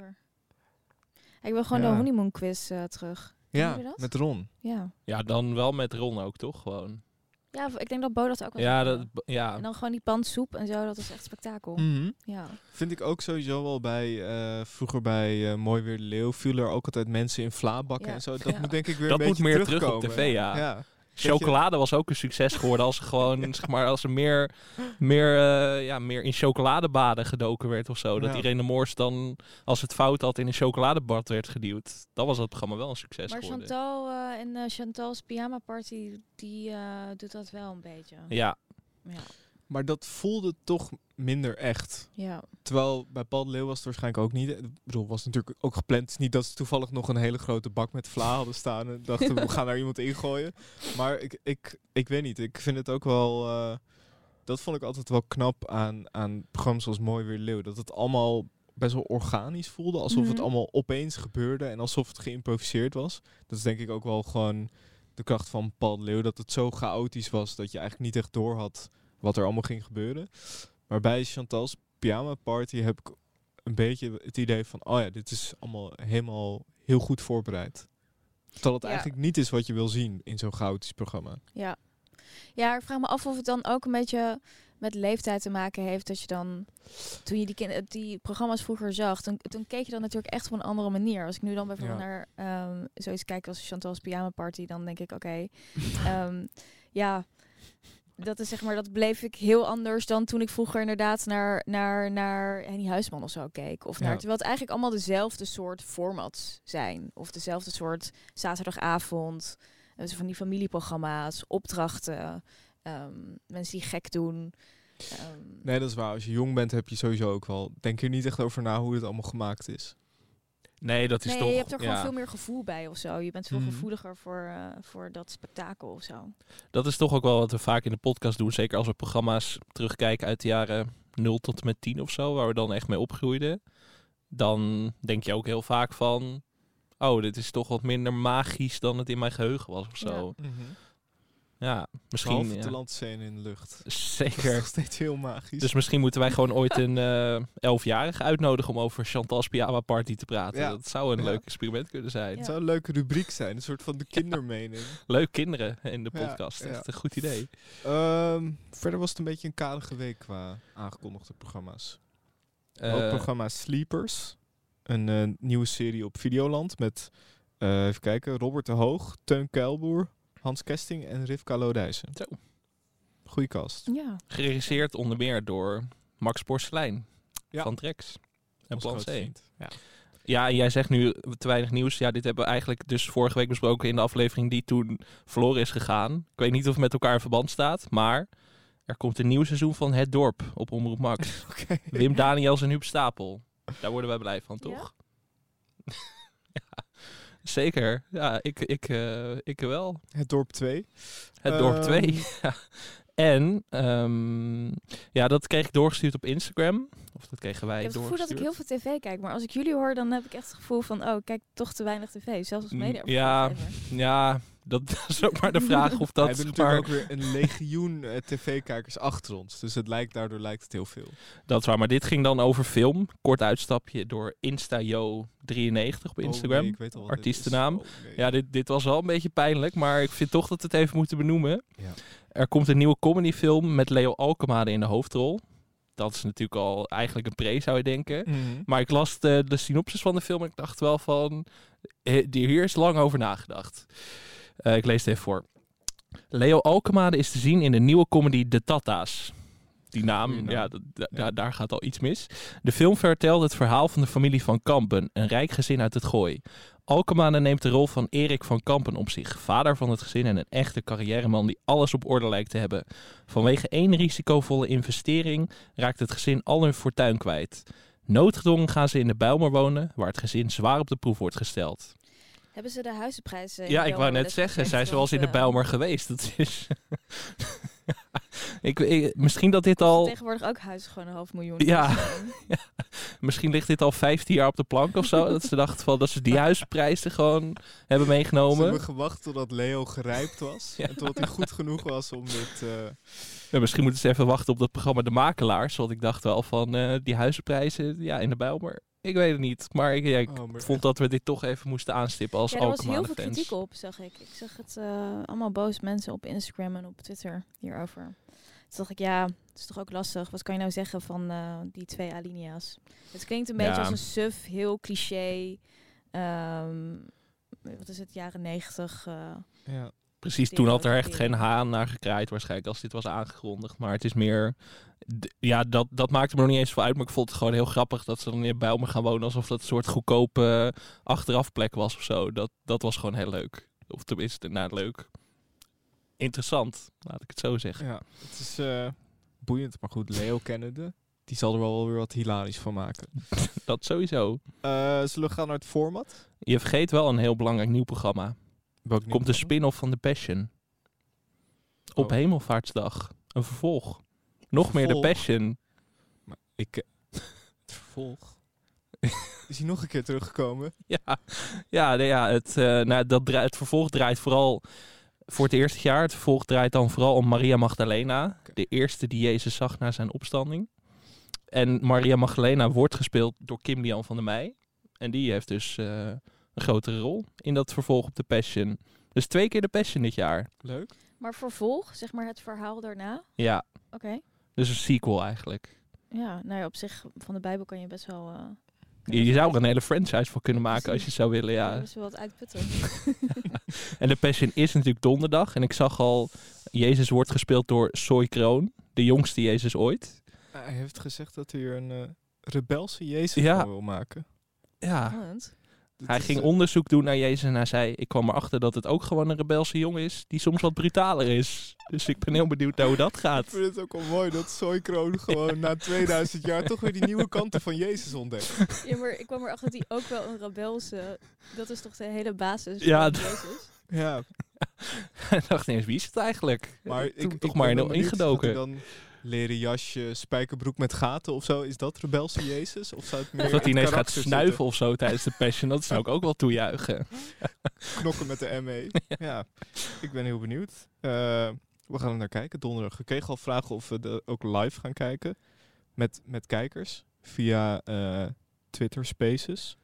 Ik wil gewoon Ja. de honeymoon quiz eh, terug. Ja, met Ron. Ja. Ja, dan wel met Ron ook, toch? Gewoon. Ja, ik denk dat Bo dat ook wel Ja, dat, ja. En dan gewoon die pandsoep en zo, dat is echt spektakel. Mhm. Ja. Vind ik ook sowieso wel bij, eh, vroeger bij eh, Mooi Weer de Leeuw, viel er ook altijd mensen in vlaabakken Ja. en zo. Dat Ja. moet denk ik weer Dat een moet beetje meer terug op terugkomen. tv, ja. Chocolade was ook een succes geworden als er gewoon, zeg maar, als er meer, meer, eh, ja, meer in chocoladebaden gedoken werd of zo. Dat Ja. Irene Moors dan, als het fout had, in een chocoladebad werd geduwd. Dan was dat programma wel een succes Maar geworden. Chantal eh, en eh, Chantal's pyjama party, die eh, doet dat wel een beetje. Ja, Ja. Maar dat voelde toch minder echt. Ja. Terwijl bij Paul de Leeuw was het waarschijnlijk ook niet. Ik bedoel, was natuurlijk ook gepland. Het is niet dat ze toevallig nog een hele grote bak met vla hadden staan en dachten we gaan daar iemand ingooien. Maar ik, ik, ik weet niet. Ik vind het ook wel. eh, dat vond ik altijd wel knap aan, aan programma's zoals Mooi Weer Leeuw. Dat het allemaal best wel organisch voelde. Alsof het Mhm. allemaal opeens gebeurde en alsof het geïmproviseerd was. Dat is denk ik ook wel gewoon de kracht van Paul de Leeuw. Dat het zo chaotisch was dat je eigenlijk niet echt door had wat er allemaal ging gebeuren. Maar bij Chantal's Pyjama Party heb ik een beetje het idee van... oh ja, dit is allemaal helemaal heel goed voorbereid. Terwijl het Ja. eigenlijk niet is wat je wil zien in zo'n chaotisch programma. Ja. ja, ik vraag me af of het dan ook een beetje met leeftijd te maken heeft. Dat je dan, toen je die, kin- die programma's vroeger zag, toen, toen keek je dan natuurlijk echt op een andere manier. Als ik nu dan bijvoorbeeld Ja. naar ehm, zoiets kijk als Chantal's Pyjama Party, dan denk ik, oké, ehm, ja, dat is zeg maar, dat bleef ik heel anders dan toen ik vroeger inderdaad naar, naar, naar Henny Huisman of zo keek. Of naar, Ja. terwijl het eigenlijk allemaal dezelfde soort formats zijn. Of dezelfde soort zaterdagavond, dus van die familieprogramma's, opdrachten, ehm, mensen die gek doen. Ehm, Nee, dat is waar. Als je jong bent heb je sowieso ook wel... denk je er niet echt over na hoe het allemaal gemaakt is. Nee, dat is nee, toch... je hebt er gewoon ja, veel meer gevoel bij of zo. Je bent veel Mhm. gevoeliger voor, eh, voor dat spektakel of zo. Dat is toch ook wel wat we vaak in de podcast doen. Zeker als we programma's terugkijken uit de jaren 0 tot en met 10 of zo. Waar we dan echt mee opgroeiden. Dan denk je ook heel vaak van... Oh, dit is toch wat minder magisch dan het in mijn geheugen was of zo. Ja. Behalve ja. de landscène in de lucht. Dat is Zeker. nog steeds heel magisch. Dus misschien moeten wij gewoon ooit een eh elfjarige uitnodigen om over Chantal's Pyjama Party te praten. Ja. Dat zou een Ja. leuk experiment kunnen zijn. Het zou een leuke rubriek zijn. Een soort van de kindermening. Leuk kinderen in de Ja, podcast. ja. Echt een goed idee. Ehm, verder was het een beetje een kadige week qua aangekondigde programma's. ook Eh, programma Sleepers. Een eh, nieuwe serie op Videoland met, eh, even kijken, Robert de Hoog, Teun Kuilboer, Hans Kesting en Rivka Lodijsen. Zo. Goeie cast. Ja. geregisseerd onder meer door Max Porcelein Ja. van Trex en Plan C. Ja. Ja, en jij zegt nu te weinig nieuws. Ja, dit hebben we eigenlijk dus vorige week besproken in de aflevering die toen verloren is gegaan. Ik weet niet of het met elkaar in verband staat, maar er komt een nieuw seizoen van Het Dorp op Omroep Max. Oké. Wim Daniels en Huub Stapel. Daar worden wij blij van, Ja? toch? Ja, zeker. Ja, ik, ik, eh, ik wel. Het Dorp 2. Het Dorp Ehm, 2. Ja. En ehm, ja, dat kreeg ik doorgestuurd op Instagram. Of dat kregen wij Ik heb het gevoel dat ik heel veel tv kijk, maar als ik jullie hoor, dan heb ik echt het gevoel van, oh, ik kijk toch te weinig tv, zelfs als Mm, media. ja, Ja, dat is ook maar de vraag of We dat... hebben zeg natuurlijk maar, ook weer een legioen eh, tv-kijkers achter ons. Dus het lijkt, daardoor lijkt het heel veel. Dat is waar, maar dit ging dan over film. Kort uitstapje door InstaJo93 op Instagram. Oh, nee, ik weet al dit artiestennaam. Oh, nee. Ja, dit, dit was wel een beetje pijnlijk, maar ik vind toch dat we het even moeten benoemen. Ja. Er komt een nieuwe comedyfilm met Leo Alkemade in de hoofdrol. Dat is natuurlijk al eigenlijk een pre, zou je denken. Mhm. Maar ik las de, de synopsis van de film en ik dacht wel van... die- Hier is lang over nagedacht. Eh, ik lees het even voor. Leo Alkemade is te zien in de nieuwe comedy De Tata's. Die naam, ja, daar gaat al iets mis. De film vertelt het verhaal van de familie van Kampen, een rijk gezin uit het Gooi. Alkemade neemt de rol van Erik van Kampen op zich, vader van het gezin en een echte carrièreman die alles op orde lijkt te hebben. Vanwege één risicovolle investering raakt het gezin al hun fortuin kwijt. Noodgedwongen gaan ze in de Bijlmer wonen, waar het gezin zwaar op de proef wordt gesteld. Hebben ze de huizenprijzen? Ja, ik wou net zeggen, gecheckt? zij is wel eens in de eh, Bijlmer geweest. Dat is... ik, ik- misschien dat dit al... Tegenwoordig ook huizen gewoon een half miljoen. Ja. kosten. Misschien ligt dit al 15 jaar op de plank of zo. dat ze dachten van dat ze die huisprijzen gewoon hebben meegenomen. Ze hebben gewacht totdat Leo gerijpt was. Ja. En totdat hij goed genoeg was om dit... eh, Ja, misschien moeten ze even wachten op dat programma De Makelaars. Want ik dacht wel van eh, die huizenprijzen ja, in de Bijlmer. Ik weet het niet. Maar ik, ja, ik oh, maar vond dat we dit toch even moesten aanstippen als Ja, er was heel veel kritiek op, zag ik. Ik zag het eh, allemaal boos mensen op Instagram en op Twitter hierover. Toen dacht ik, ja, het is toch ook lastig. Wat kan je nou zeggen van eh, die twee alinea's? Het klinkt een beetje Ja. als een suf, heel cliché. ehm, wat is het, jaren negentig. eh, ja. Precies, toen had er echt geen haan naar gekraaid waarschijnlijk als dit was aangekondigd. Maar het is meer... Ja, dat, dat maakte me nog niet eens veel uit. Maar ik vond het gewoon heel grappig dat ze dan in Bijlmer gaan wonen. Alsof dat een soort goedkope achterafplek was of zo. Dat, dat was gewoon heel leuk. Of tenminste, nou leuk. Interessant, laat ik het zo zeggen. ja, het is eh, boeiend. Maar goed, Leo kennende. Die zal er wel weer wat hilarisch van maken. Dat sowieso. Eh, zullen we gaan naar het format? Je vergeet wel een heel belangrijk nieuw programma. Komt de spin-off van The Passion. Op Oh. Hemelvaartsdag. Een vervolg. Nog meer The Vervolg? Passion. Ik, eh, het vervolg. Is hij nog een keer teruggekomen? Ja, ja, nee, ja het, eh, nou, dat draait, het vervolg draait vooral voor het eerste jaar. Het vervolg draait dan vooral om Maria Magdalena. De eerste die Jezus zag na zijn opstanding. En Maria Magdalena wordt gespeeld door Kim Lian van der Meij. En die heeft dus eh, een grotere rol in dat vervolg op de Passion. Dus twee keer de Passion dit jaar. Leuk. Maar vervolg, zeg maar het verhaal daarna. Ja, Oké. dus een sequel eigenlijk. Ja, nou ja, op zich van de Bijbel kan je best wel. eh, Je, je zou er een hele franchise voor kunnen maken als je zou willen, ja. ja. best wel wat uitputten. En de Passion is natuurlijk donderdag. En ik zag al, Jezus wordt gespeeld door Soy Kroon. De jongste Jezus ooit. Hij heeft gezegd dat hij er een eh, rebelse Jezus Ja. van wil maken. Ja, Spannend. Dit hij ging eh, onderzoek doen naar Jezus en hij zei... Ik kwam erachter dat het ook gewoon een rebelse jongen is die soms wat brutaler is. Dus ik ben heel benieuwd naar hoe dat Ik gaat. vind het ook wel mooi dat Soykroon gewoon na 2000 jaar toch weer die nieuwe kanten van Jezus ontdekt. Ja, maar ik kwam erachter dat hij ook wel een rebelse. Dat is toch de hele basis Ja, van Jezus. Ja, Hij dacht ineens, wie is het eigenlijk? maar Toen ik, ik toch ben maar in ingedoken. Leren jasje, spijkerbroek met gaten of zo. Is dat rebelse Jezus? Of zou het meer Of dat hij ineens gaat snuiven of zo tijdens de Passion. Dat zou ik ook wel toejuichen. Knokken met de ME. ja. ik ben heel benieuwd. Eh, we gaan er naar kijken donderdag. Ik kreeg al vragen of we de, ook live gaan kijken. Met, met kijkers. Via eh, Twitter Spaces.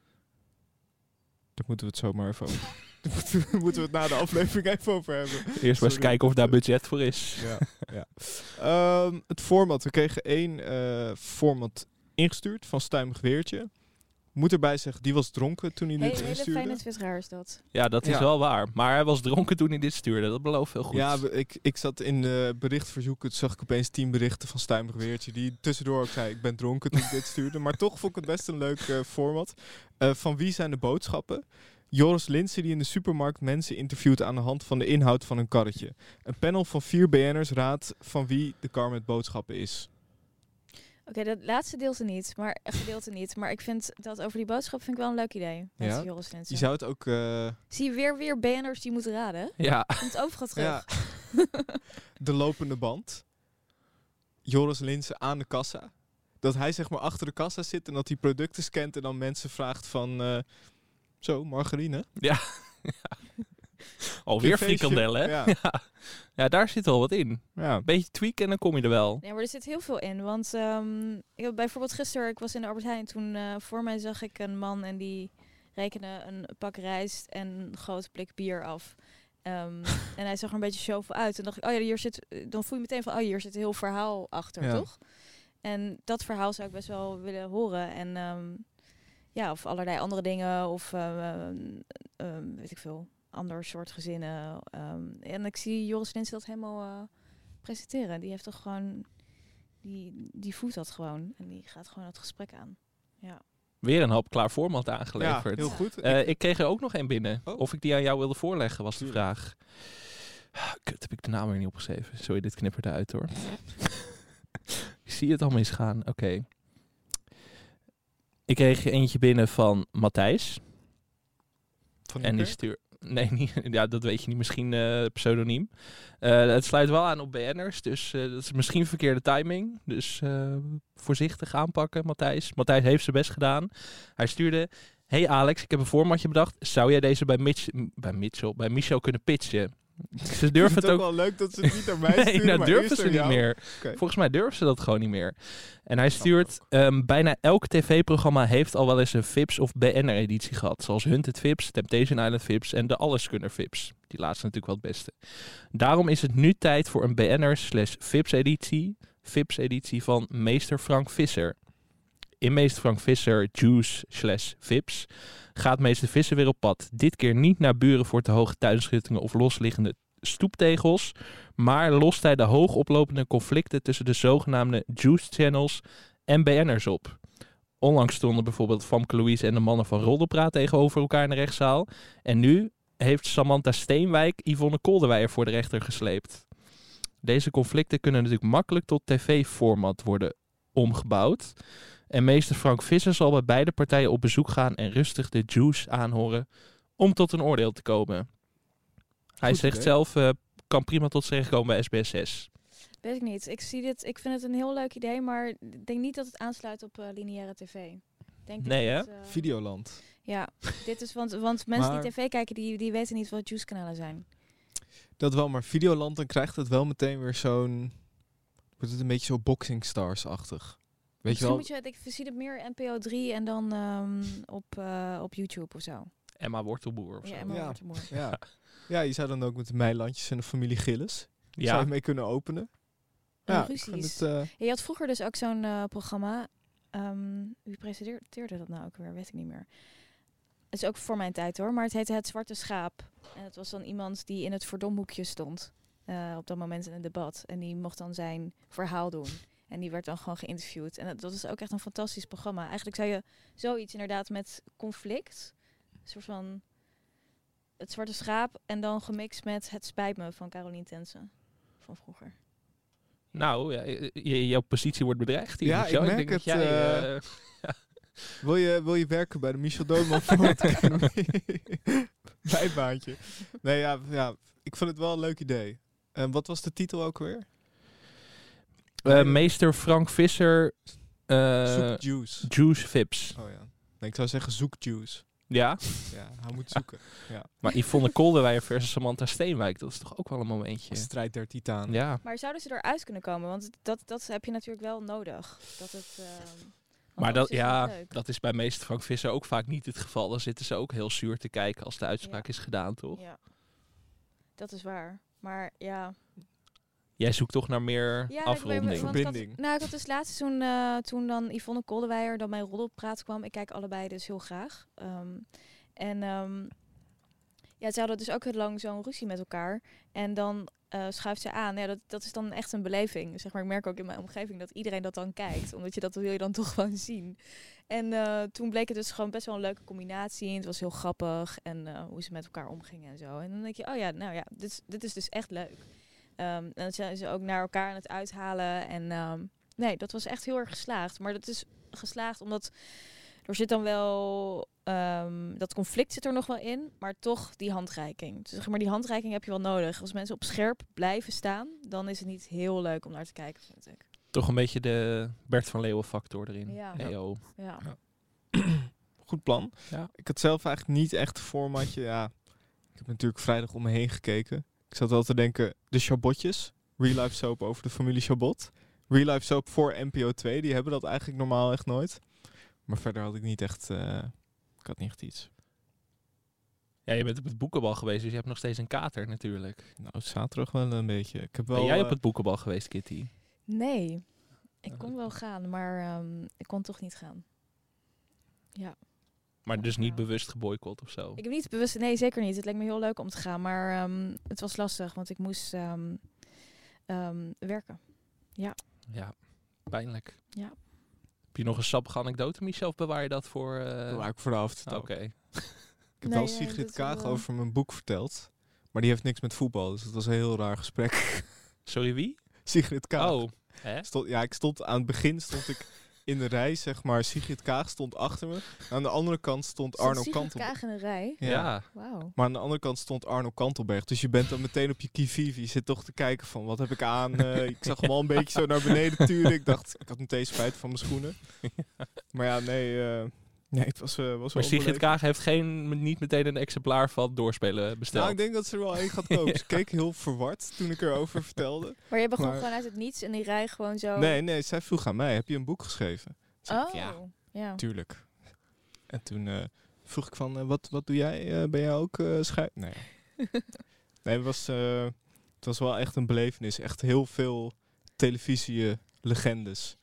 Daar moeten we het zomaar even over. Daar moeten we- het na de aflevering even over hebben. Eerst maar eens kijken of daar budget voor is. Ja, ja. Ehm, het format. We kregen één eh, format ingestuurd van Stuimig Weertje. Moet erbij zeggen, die was dronken toen hij Hey, dit een hele instuurde. fijne twitteraar is dat. Ja, dat is Ja. wel waar. Maar hij was dronken toen hij dit stuurde. Dat belooft veel goed. Ja, ik, ik zat in de berichtverzoeken. Toen zag ik opeens tien berichten van Stuimig Weertje. Die tussendoor ook zei, ik ben dronken toen ik dit stuurde. Maar toch vond ik het best een leuk eh, format. Eh, van wie zijn de boodschappen? Joris Linsen die in de supermarkt mensen interviewt aan de hand van de inhoud van een karretje. Een panel van vier BN'ers raadt van wie de kar met boodschappen is. Oké, dat laatste deelte niet, maar gedeelte niet. Maar ik vind dat over die boodschap vind ik wel een leuk idee. Met Ja? Joris Linssen. Je zou het ook... eh, Zie je weer weer BN'ers die moeten raden? Ja. Komt overal terug. Ja. de lopende band. Joris Linsen aan de kassa. Dat hij zeg maar achter de kassa zit en dat hij producten scant en dan mensen vraagt van... eh, zo, margarine. Alweer Feestje. frikandellen, hè? Ja. Ja. ja, daar zit wel wat in. ja. Beetje tweaken en dan kom je er wel. Nee, maar er zit heel veel in. Want ehm, ik heb bijvoorbeeld gisteren, ik was in de Albert Heijn. Toen eh, voor mij zag ik een man en die rekende een pak rijst en een groot blik bier af. Ehm, en hij zag er een beetje chauffeur uit. En dacht ik, oh ja, hier zit, dan voel je meteen van, oh hier zit een heel verhaal achter, Ja. toch? En dat verhaal zou ik best wel willen horen. En ehm, ja, of allerlei andere dingen. Of ehm, ehm, weet ik veel, ander soort gezinnen. Ehm, en ik zie Joris Linsen dat helemaal eh, presenteren. Die heeft toch gewoon, die, die voelt dat gewoon. En die gaat gewoon het gesprek aan. Weer een hoop klaar format ja, aangeleverd. heel goed. Eh, ik kreeg er ook nog één binnen. Oh. Of ik die aan jou wilde voorleggen, was de vraag. Kut, heb ik de naam weer niet opgeschreven. Sorry, dit knippert eruit hoor. ik zie het al misgaan. Oké. Ik kreeg eentje binnen van Matthijs. Van En die stuur. Nee, niet, ja, dat weet je niet. Misschien eh, pseudoniem. Eh, het sluit wel aan op BN'ers. Dus eh, dat is misschien verkeerde timing. Dus voorzichtig aanpakken, Matthijs. Matthijs heeft zijn best gedaan. Hij stuurde... Hey Alex, ik heb een formatje bedacht. Zou jij deze bij, Mitch, bij Mitchell, bij Michel kunnen pitchen? Ze durven vind het ook... wel leuk dat ze het niet naar mij Nee, sturen, dat maar durven ze niet meer. Volgens mij durven ze dat gewoon niet meer. En hij stuurt, ehm, bijna elk tv-programma heeft al wel eens een Vips of BNR-editie gehad. Zoals Hunted Vips, Temptation Island Vips en de Alleskunner Vips. Die laatste natuurlijk wel het beste. Daarom is het nu tijd voor een BNR slash Vips-editie. Vips-editie van Meester Frank Visser. In Meester Frank Visser Juice slash Vips gaat Meester Visser weer op pad. Dit keer niet naar buren voor te hoge tuinschuttingen of losliggende stoeptegels. Maar lost hij de hoogoplopende conflicten tussen de zogenaamde juice channels en BN'ers op. Onlangs stonden bijvoorbeeld Famke Louise en de mannen van Roddelpraat tegenover elkaar in de rechtszaal. En nu heeft Samantha Steenwijk Yvonne Kolderweijer voor de rechter gesleept. Deze conflicten kunnen natuurlijk makkelijk tot tv-format worden omgebouwd. En meester Frank Visser zal bij beide partijen op bezoek gaan en rustig de juice aanhoren om tot een oordeel te komen. Hij Goed zegt zelf, eh, kan prima tot zijn recht komen bij SBS6. Weet ik niet. Ik zie dit. Ik vind het een heel leuk idee, maar ik denk niet dat het aansluit op eh, lineaire tv. Denk ik Nee, hè? eh, Videoland. Ja, dit is want, want mensen Maar- die tv kijken, die, die weten niet wat juice-kanalen zijn. Dat wel, maar Videoland, dan krijgt het wel meteen weer zo'n... Wordt het een beetje zo Boxing Stars-achtig. Weet je wel? moet je, ik zie het meer NPO 3 en dan ehm, op, eh, op YouTube of zo. Emma Wortelboer of zo. Ja, Emma Ja. Wortelboer. Ja. ja, je zou dan ook met de Meilandjes en de familie Gillis... Zou je mee kunnen openen. En Ja, het... eh, Ja, je had vroeger dus ook zo'n eh, programma. ehm, wie presenteerde dat nou ook weer? Weet ik niet meer. Het is ook voor mijn tijd hoor, maar het heette Het Zwarte Schaap. En het was dan iemand die in het verdomhoekje stond. eh, op dat moment in een debat. En die mocht dan zijn verhaal doen. En die werd dan gewoon geïnterviewd. En dat, dat is ook echt een fantastisch programma. Eigenlijk zou je zoiets inderdaad met conflict. Een soort van het zwarte schaap. En dan gemixt met Het spijt me van Caroline Tensen. Van vroeger. Nou, ja, je- je- jouw positie wordt bedreigd hier. Ja, ik merk denk dat het, jij, eh, eh, Wil je, wil je werken bij de Michel Academy? Bijbaantje. Nee, ja, ja, ik vond het wel een leuk idee. En wat was de titel ook weer? Eh, meester Frank Visser, eh, Zoek Juice. Juice Vips. Oh ja. Nee, ik zou zeggen zoek Juice. Ja, Ja, hij moet zoeken. Ja. maar Yvonne Kolderweijer versus Samantha Steenwijk, dat is toch ook wel een momentje. Strijd der Titanen. Ja, Maar zouden ze eruit kunnen komen? Want dat, dat heb je natuurlijk wel nodig. Dat het, ehm, maar dat, ja, dat is bij meester Frank Visser ook vaak niet het geval. Dan zitten ze ook heel zuur te kijken als de uitspraak Ja. is gedaan, toch? Ja, dat is waar. Maar ja. Jij zoekt toch naar meer ja afronding. want ik had- Verbinding. nou, ik had dus laatst toen, eh, toen dan Yvonne Kolderweijer dan bij Roddelpraat kwam. Ik kijk allebei dus heel graag. Ehm, en ehm, ja, ze hadden dus ook heel lang zo'n ruzie met elkaar. En dan eh, schuift ze aan. Ja, dat, dat is dan echt een beleving. Zeg maar, ik merk ook in mijn omgeving dat iedereen dat dan kijkt. Omdat je dat wil je dan toch gewoon zien. En eh, toen bleek het dus gewoon best wel een leuke combinatie. En het was heel grappig. En eh, hoe ze met elkaar omgingen en zo. En dan denk je, oh ja, nou ja, dit, is- dit is dus echt leuk. Ehm, en dan zijn ze ook naar elkaar aan het uithalen. En ehm, nee, dat was echt heel erg geslaagd. Maar dat is geslaagd omdat er zit dan wel... ehm, dat conflict zit er nog wel in, maar toch die handreiking. Dus zeg maar, die handreiking heb je wel nodig. Als mensen op scherp blijven staan, dan is het niet heel leuk om naar te kijken, vind ik. Toch een beetje de Bert van Leeuwen factor erin. Ja. EO. Ja. Goed plan. Ja. Ik had zelf eigenlijk niet echt een formatje. Ja, ik heb natuurlijk vrijdag om me heen gekeken. Ik zat wel te denken, de Chabotjes. Real Life Soap over de familie Chabot. Real Life Soap voor NPO 2. Die hebben dat eigenlijk normaal echt nooit. Maar verder had ik niet echt... eh, ik had niet echt iets. Ja, je bent op het boekenbal geweest, dus je hebt nog steeds een kater natuurlijk. Nou, zaterdag wel een beetje. Ik heb wel... ben jij op eh, het boekenbal geweest, Kitty? Nee, ik kon wel gaan, maar ehm, ik kon toch niet gaan. Ja. Maar dus niet Ja. bewust geboycott of zo? Ik heb niet bewust, nee zeker niet. Het leek me heel leuk om te gaan, maar ehm, het was lastig, want ik moest ehm, ehm, werken. Ja, pijnlijk. Ja. Heb je nog een sappige anekdote, Michel, of bewaar je dat voor... eh, bewaar ik voor de avond. Oké. Ik heb Nee, wel ja, Sigrid Kaag over mijn boek verteld. Maar die heeft niks met voetbal. Dus dat was een heel raar gesprek. Sorry, wie? Sigrid Kaag. Oh, hè? Stond, ja, ik stond aan het begin stond ik in de rij, zeg maar. Sigrid Kaag stond achter me. Aan de andere kant stond Stond Arno Sigrid Kantelberg. Kaag in een rij. Ja. Wauw. Maar aan de andere kant stond Arno Kantelberg. Dus je bent dan meteen op je kivivi. Je zit toch te kijken van, wat heb ik aan? Eh, ik zag hem al een beetje zo naar beneden turen. Ik dacht, ik had meteen spijt van mijn schoenen. Maar ja, nee, eh, nee het was, eh was wel Maar Sigrid. Kaag heeft geen, niet meteen een exemplaar van doorspelen besteld. Nou, ik denk dat ze er wel één gaat kopen. Ze keek heel verward toen ik erover vertelde. Maar je begon Maar- gewoon uit het niets en die rij gewoon zo... Nee, nee, zij vroeg aan mij, heb je een boek geschreven? Toen zei Oh, ik, ja, ja. tuurlijk. En toen eh, vroeg ik van, eh, wat, wat doe jij? Eh, ben jij ook eh schrijver? Nee. nee, het was, eh, het was wel echt een belevenis. Echt heel veel televisie-legendes.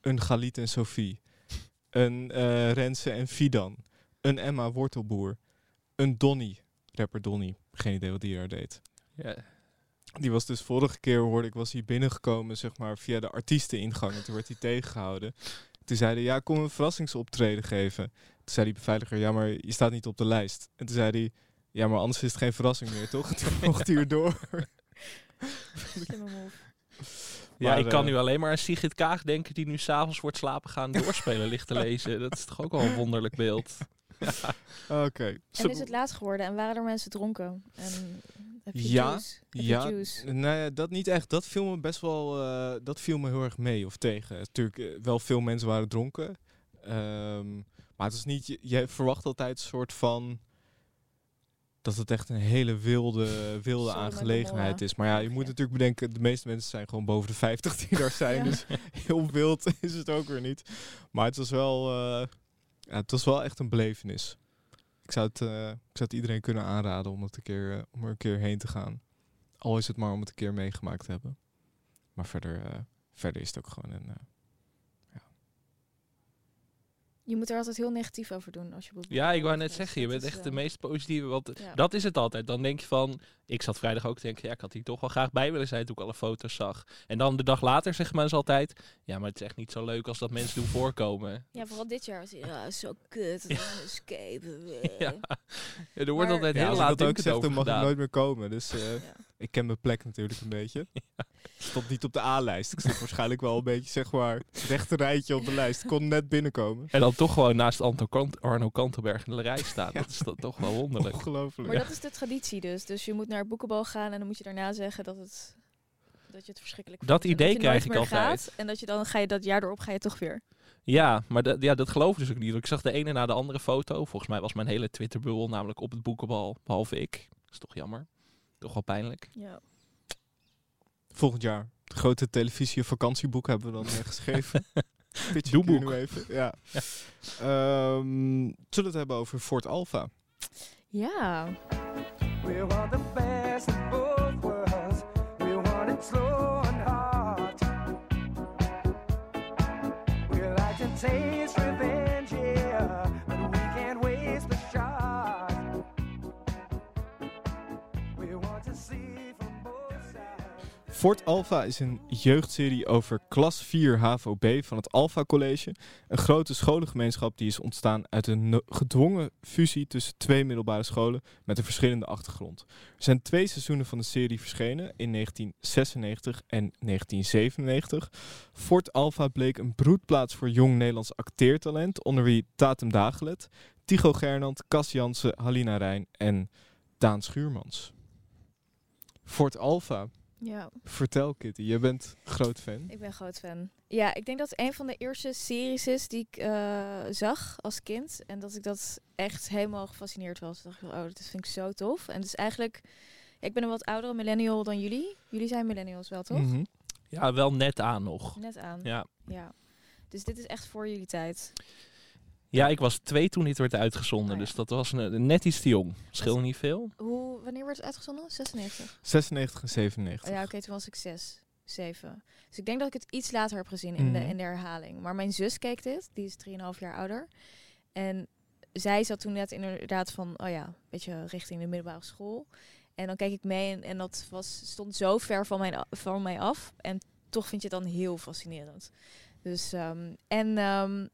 Een Galit en Sophie. Een eh Renze en Fidan. Een Emma Wortelboer. Een Donny. Rapper Donny. Geen idee wat die er deed. Ja. Die was dus vorige keer, hoorde ik, was hij binnengekomen, zeg maar, via de artiesteningang. En toen werd hij tegengehouden. Toen zei hij, ja, kom een verrassingsoptreden geven. Toen zei die beveiliger, ja, maar je staat niet op de lijst. En toen zei hij, ja, maar anders is het geen verrassing meer, toch? Toen mocht hij er door. Slimme move. Ja, Maar, ik kan nu alleen maar aan Sigrid Kaag denken die nu s'avonds voor het slapen gaan doorspelen ligt te lezen. Dat is toch ook wel een wonderlijk beeld. Oké. En is het laat geworden en waren er mensen dronken? En heb je Ja, juice? Heb je Ja, juice? nou ja, dat niet echt. Dat viel me best wel, eh, dat viel me heel erg mee of tegen. Natuurlijk, eh, wel veel mensen waren dronken. Ehm, maar het is niet, je, je verwacht altijd een soort van, dat het echt een hele wilde, wilde aangelegenheid is. Maar ja, je moet natuurlijk bedenken, de meeste mensen zijn gewoon boven de 50 die daar zijn. Ja. Dus heel wild is het ook weer niet. Maar het was wel, eh, ja, het was wel echt een belevenis. Ik zou, het, eh, ik zou het iedereen kunnen aanraden om, het een keer, eh, om er een keer heen te gaan. Al is het maar om het een keer meegemaakt te hebben. Maar verder, verder is het ook gewoon een... Je moet er altijd heel negatief over doen als je Ja, ik wou net zeggen, je bent echt de eh, meest positieve. Want ja. dat is het altijd. Dan denk je van, ik zat vrijdag ook te denken, ja, ik had hier toch wel graag bij willen zijn toen ik alle foto's zag. En dan de dag later zeggen mensen altijd, ja, maar het is echt niet zo leuk als dat mensen doen voorkomen. Ja, vooral dit jaar was hij, ja, zo kut. Ja. Escape. eh. Ja. Ja, er wordt Maar- altijd ja, heel laat dat ook zeg, over dan mag ik nooit meer komen. Dus eh, Ja. Ik ken mijn plek natuurlijk een beetje. Ik stond niet op de A-lijst. Ik stond waarschijnlijk wel een beetje, zeg maar, het rechte rijtje op de lijst. Ik kon net binnenkomen. En dan toch gewoon naast Anto Kant, Arno Kantelberg in de rij staan. Dat is dat toch wel wonderlijk. Ongelooflijk. Maar dat is de traditie dus. Dus je moet naar het boekenbal gaan en dan moet je daarna zeggen dat, het, dat je het verschrikkelijk Dat idee krijg ik altijd. Gaat, en dat je dan ga je dat jaar erop ga je toch weer. Ja, maar dat, ja, dat geloof ik dus ook niet. Ik zag de ene na de andere foto. Volgens mij was mijn hele Twitterbubbel namelijk op het boekenbal, behalve ik. Dat is toch jammer. Toch wel pijnlijk. Ja. Volgend jaar. Het grote televisie- en vakantieboek hebben we dan eh, geschreven. Doeboek. nu even. Ja. Ehm, zullen we het hebben over Fort Alpha? Ja. We want the best of both worlds. We want it slow and hard. We like to taste Fort Alpha is een jeugdserie over klas 4 HVOB van het Alpha College. Een grote scholengemeenschap die is ontstaan uit een gedwongen fusie tussen twee middelbare scholen met een verschillende achtergrond. Er zijn twee seizoenen van de serie verschenen in 1996 en 1997. Fort Alpha bleek een broedplaats voor jong Nederlands acteertalent, onder wie Tatum Dagelet, Tycho Gernand, Cas Jansen, Halina Rijn en Daan Schuurmans. Fort Alpha, Ja, Vertel Kitty, je bent groot fan. ik ben groot fan. Ja, ik denk dat het een van de eerste series is die ik eh, zag als kind. En dat ik dat echt helemaal gefascineerd was. dacht ik, oh, dat vind ik zo tof. En het is eigenlijk... Ik ben een wat oudere millennial dan jullie. Jullie zijn millennials wel, toch? Mhm. Ja, wel net aan nog. Net aan. Ja. ja. Dus dit is echt voor jullie tijd. Ja, ik was twee toen dit werd uitgezonden. Oh ja. Dus dat was een, net iets te jong. Scheelde niet veel. Hoe, wanneer werd het uitgezonden? 96? 96 en 97. Oh ja, oké, toen was ik 6, 7. Dus ik denk dat ik het iets later heb gezien in, de, Mhm. in de herhaling. Maar mijn zus keek dit, die is 3,5 jaar ouder. En zij zat toen net inderdaad van, oh ja, een beetje richting de middelbare school. En dan keek ik mee en, en dat was, stond zo ver van, mijn, van mij af. En toch vind je het dan heel fascinerend. Dus, ehm, en ehm,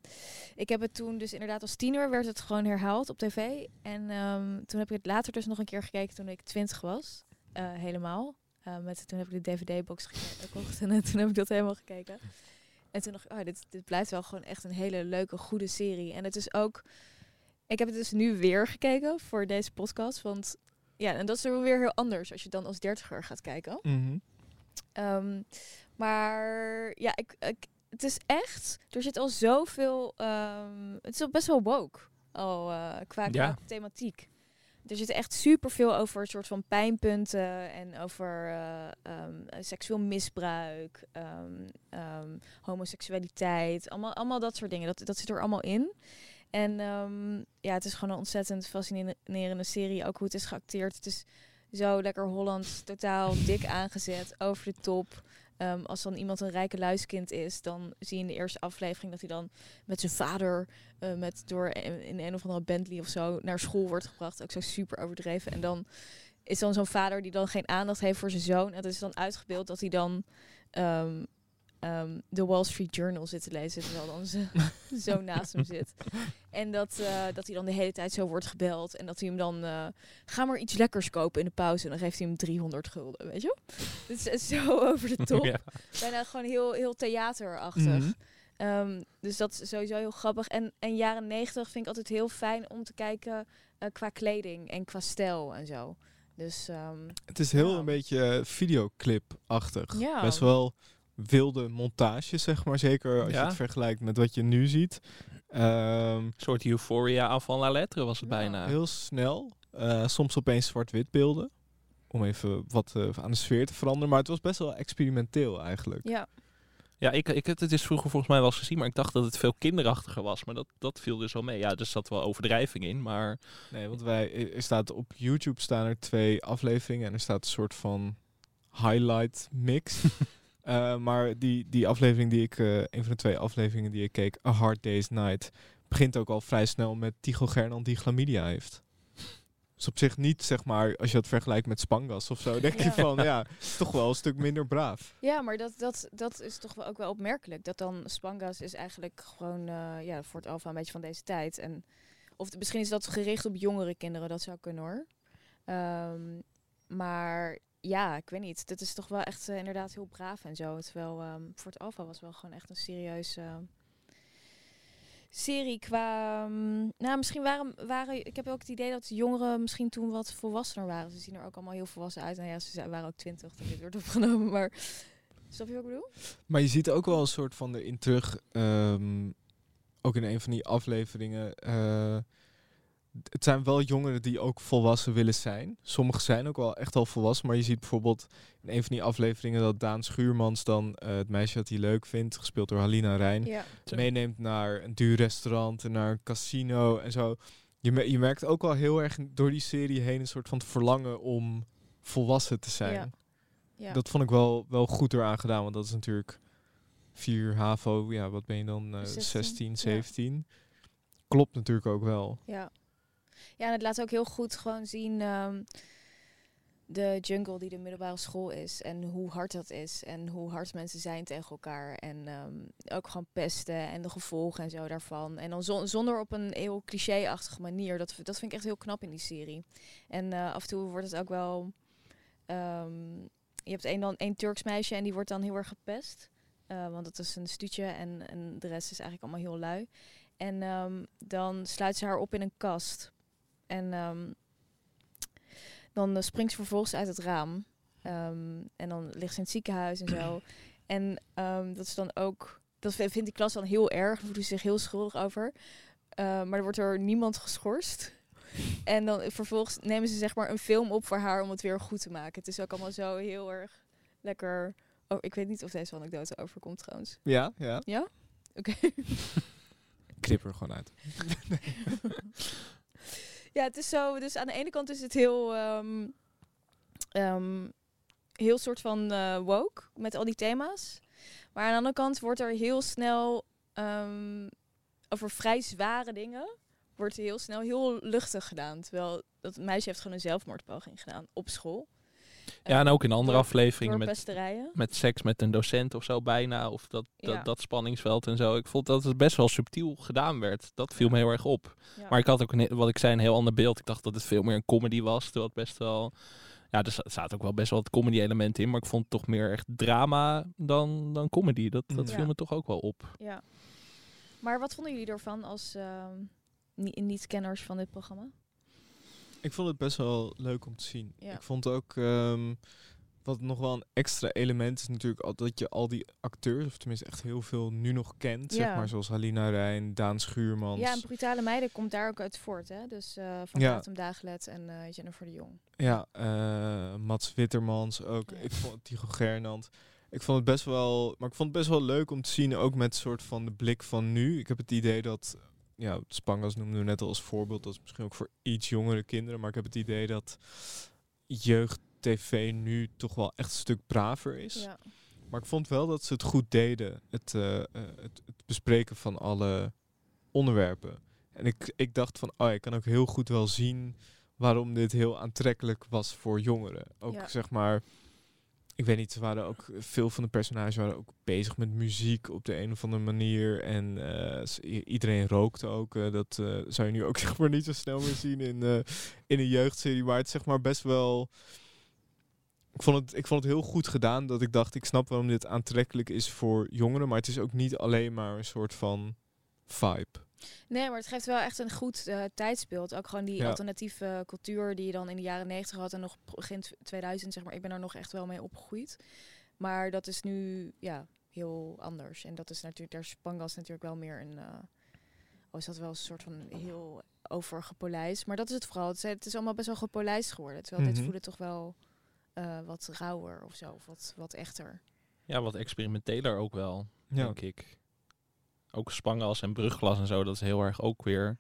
ik heb het toen dus inderdaad als tiener werd het gewoon herhaald op tv. En ehm, toen heb ik het later dus nog een keer gekeken toen ik 20 was. Eh, helemaal. Eh, met, toen heb ik de DVD-box gekocht en eh, toen heb ik dat helemaal gekeken. En toen dacht ik, oh, dit, dit blijft wel gewoon echt een hele leuke, goede serie. En het is ook... Ik heb het dus nu weer gekeken voor deze podcast. Want ja, en dat is er weer heel anders als je dan als dertiger gaat kijken. Mhm. Maar ja, ik, ik, het is echt. Er zit al zoveel. ehm, het is al best wel woke. Al eh, qua, Ja. thematiek. Er zit echt superveel over een soort van pijnpunten en over eh, ehm, seksueel misbruik, ehm, homoseksualiteit, allemaal, allemaal dat soort dingen. Dat, dat zit er allemaal in. En ja, het is gewoon een ontzettend fascinerende serie. Ook hoe het is geacteerd. Het is zo lekker Hollands, totaal dik aangezet, over de top. Ehm, als dan iemand een rijke luiskind is, dan zie je in de eerste aflevering dat hij dan met zijn vader eh, met door in in een of andere Bentley of zo naar school wordt gebracht. Ook zo super overdreven. En dan is dan zo'n vader die dan geen aandacht heeft voor zijn zoon. En het is dan uitgebeeld dat hij dan ehm, ehm, de Wall Street Journal zit te lezen, terwijl dan ze zo naast hem zit. En dat, eh, dat hij dan de hele tijd zo wordt gebeld. En dat hij hem dan, eh, ga maar iets lekkers kopen in de pauze. En dan geeft hij hem 300 gulden, weet je wel? Het is zo over de top. Ja. Bijna gewoon heel, heel theaterachtig. Mhm. Ehm, dus dat is sowieso heel grappig. En, en jaren 90 vind ik altijd heel fijn om te kijken eh, qua kleding en qua stijl en zo. Dus ehm, Het is heel Ja. een beetje videoclip-achtig. Ja. Best wel wilde montages, zeg maar. Zeker als Ja. je het vergelijkt met wat je nu ziet. Ehm, Een soort euphoria aan van la lettre was het Ja. bijna. heel snel. Eh, soms opeens zwart-wit beelden. Om even wat eh, aan de sfeer te veranderen. Maar het was best wel experimenteel eigenlijk. ja, Ja, ik, ik heb het is vroeger volgens mij wel eens gezien, maar ik dacht dat het veel kinderachtiger was. Maar dat, dat viel dus wel mee. Ja, er zat wel overdrijving in, maar Nee, want wij, er staat op YouTube staan er twee afleveringen. En er staat een soort van highlight mix. Eh, maar die, die aflevering die ik, eh, een van de twee afleveringen die ik keek, A Hard Day's Night, begint ook al vrij snel met Tycho Gernand die chlamydia heeft. Dus op zich niet, zeg maar, als je dat vergelijkt met Spangas of zo, denk je van, ja, is toch wel een stuk minder braaf. ja maar dat, dat, dat is toch wel ook wel opmerkelijk. Dat dan Spangas is eigenlijk gewoon eh, ja, voor het alfa een beetje van deze tijd. En, of misschien is dat gericht op jongere kinderen, dat zou kunnen hoor. Ehm, maar ja, ik weet niet. Dit is toch wel echt eh, inderdaad heel braaf en zo. Terwijl ehm, voor het alfa was wel gewoon echt een serieus eh, serie qua... ehm, nou, misschien waren, waren... Ik heb ook het idee dat de jongeren misschien toen wat volwassener waren. Ze zien er ook allemaal heel volwassen uit. Nou ja, ze waren ook twintig toen dit werd opgenomen, maar... Snap je wat ik bedoel? Maar je ziet ook wel een soort van erin terug, ehm, ook in een van die afleveringen. eh, het zijn wel jongeren die ook volwassen willen zijn. Sommigen zijn ook wel echt al volwassen, maar je ziet bijvoorbeeld in een van die afleveringen dat Daan Schuurmans dan eh, het meisje dat hij leuk vindt, gespeeld door Halina Rijn, Ja. Meeneemt naar een duur restaurant en naar een casino en zo. Je, me- je merkt ook wel heel erg door die serie heen een soort van verlangen om volwassen te zijn. Ja. Ja. Dat vond ik wel, wel goed eraan gedaan, want dat is natuurlijk 4 HAVO, ja, wat ben je dan? eh 16, 16, ja. 17. Klopt natuurlijk ook wel. Ja. Ja, en het laat ook heel goed gewoon zien ehm, de jungle die de middelbare school is. En hoe hard dat is. En hoe hard mensen zijn tegen elkaar. En ehm, ook gewoon pesten en de gevolgen en zo daarvan. En dan zon- zonder op een heel cliché-achtige manier. Dat, dat vind ik echt heel knap in die serie. En eh, af en toe wordt het ook wel... ehm, je hebt een, dan, één Turks meisje en die wordt dan heel erg gepest. Eh, want het is een stuutje en, en de rest is eigenlijk allemaal heel lui. En dan sluit ze haar op in een kast. En ehm, dan eh, springt ze vervolgens uit het raam. Ehm, en dan ligt ze in het ziekenhuis en zo. En ehm, dat is dan ook... Dat vindt die klas dan heel erg. Daar voelen ze zich heel schuldig over. Maar er wordt er niemand geschorst. En dan vervolgens nemen ze zeg maar een film op voor haar om het weer goed te maken. Het is ook allemaal zo heel erg lekker... Oh, ik weet niet of deze anekdote overkomt trouwens. Ja, ja. Ja? Oké. Knip er gewoon uit. Ja, het is zo. Dus aan de ene kant is het heel, ehm, ehm, heel soort van eh, woke met al die thema's. Maar aan de andere kant wordt er heel snel ehm, over vrij zware dingen wordt heel snel heel luchtig gedaan. Terwijl dat meisje heeft gewoon een zelfmoordpoging gedaan op school. Ja, en ook in andere door- afleveringen door met, met seks met een docent of zo bijna. Of dat, dat, Ja. dat spanningsveld en zo. Ik vond dat het best wel subtiel gedaan werd. Dat viel me heel erg op. Maar ik had ook, een, wat ik zei, een heel ander beeld. Ik dacht dat het veel meer een comedy was. Terwijl het best wel... Ja, er za- zaten ook wel best wel wat comedy elementen in. Maar ik vond het toch meer echt drama dan, dan comedy. Dat, dat viel me toch ook wel op. Ja. Maar wat vonden jullie ervan als ni- niet-kenners van dit programma? Ik vond het best wel leuk om te zien. Ja. Ik vond ook, ehm, wat nog wel een extra element is natuurlijk al dat je al die acteurs, of tenminste echt heel veel nu nog kent, zeg maar, zoals Halina Rijn, Daan Schuurmans. Ja, en Brutale Meiden komt daar ook uit voort, hè? Dus eh van Ja. Fatum Dagelet en eh, Jennifer de Jong. Ja, eh, Mats Wittermans ook. Ja. Ik vond Tycho Gernand. Ik vond het best wel, maar ik vond het best wel leuk om te zien, ook met soort van de blik van nu. Ik heb het idee dat, ja, Spangas noemden we net al als voorbeeld, dat is misschien ook voor iets jongere kinderen, maar ik heb het idee dat jeugd-tv nu toch wel echt een stuk braver is. Ja. Maar ik vond wel dat ze het goed deden, het, eh, eh, het, het bespreken van alle onderwerpen. En ik, ik dacht van, oh, ik kan ook heel goed wel zien waarom dit heel aantrekkelijk was voor jongeren. Ook Ja. zeg maar, ik weet niet, waren ook, veel van de personages waren ook bezig met muziek op de een of andere manier. En eh, iedereen rookte ook. eh, dat eh, zou je nu ook zeg maar niet zo snel meer zien in, in een jeugdserie. Maar het zeg maar best wel... Ik vond, het, ik vond het heel goed gedaan dat ik dacht, ik snap waarom dit aantrekkelijk is voor jongeren. Maar het is ook niet alleen maar een soort van vibe. Nee, maar het geeft wel echt een goed eh, tijdsbeeld. Ook gewoon die Ja. alternatieve cultuur die je dan in de jaren 90 had en nog begin tw- 2000, zeg maar. Ik ben er nog echt wel mee opgegroeid. Maar dat is nu ja, heel anders. En dat is natuurlijk, daar is Spangas natuurlijk wel meer een. eh oh, is dat wel een soort van heel overgepolijst. Maar dat is het vooral. Het is, het is allemaal best wel gepolijst geworden. Terwijl Mhm. dit voelde toch wel eh, wat rauwer of zo. Of wat, wat echter. Ja, wat experimenteler ook wel, Ja. denk ik. Ook spangas en brugglas en zo, dat is heel erg ook weer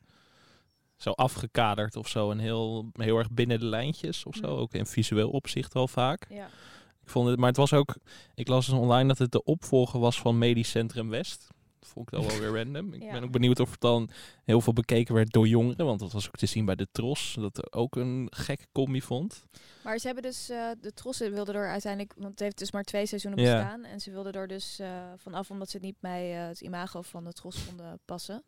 zo afgekaderd of zo. En heel, heel erg binnen de lijntjes of zo. Mm. Ook in visueel opzicht wel vaak. Ja. Ik vond het, maar het was ook, ik las dus online dat het de opvolger was van Medisch Centrum West. Vond ik dan wel weer random. Ik Ja. ben ook benieuwd of het dan heel veel bekeken werd door jongeren. Want dat was ook te zien bij de Tros. Dat ook een gekke combi vond. Maar ze hebben dus, eh, de Trossen wilden er uiteindelijk, want het heeft dus maar twee seizoenen Ja. bestaan. En ze wilden er dus eh, vanaf, omdat ze het niet bij eh, het imago van de Tros konden passen.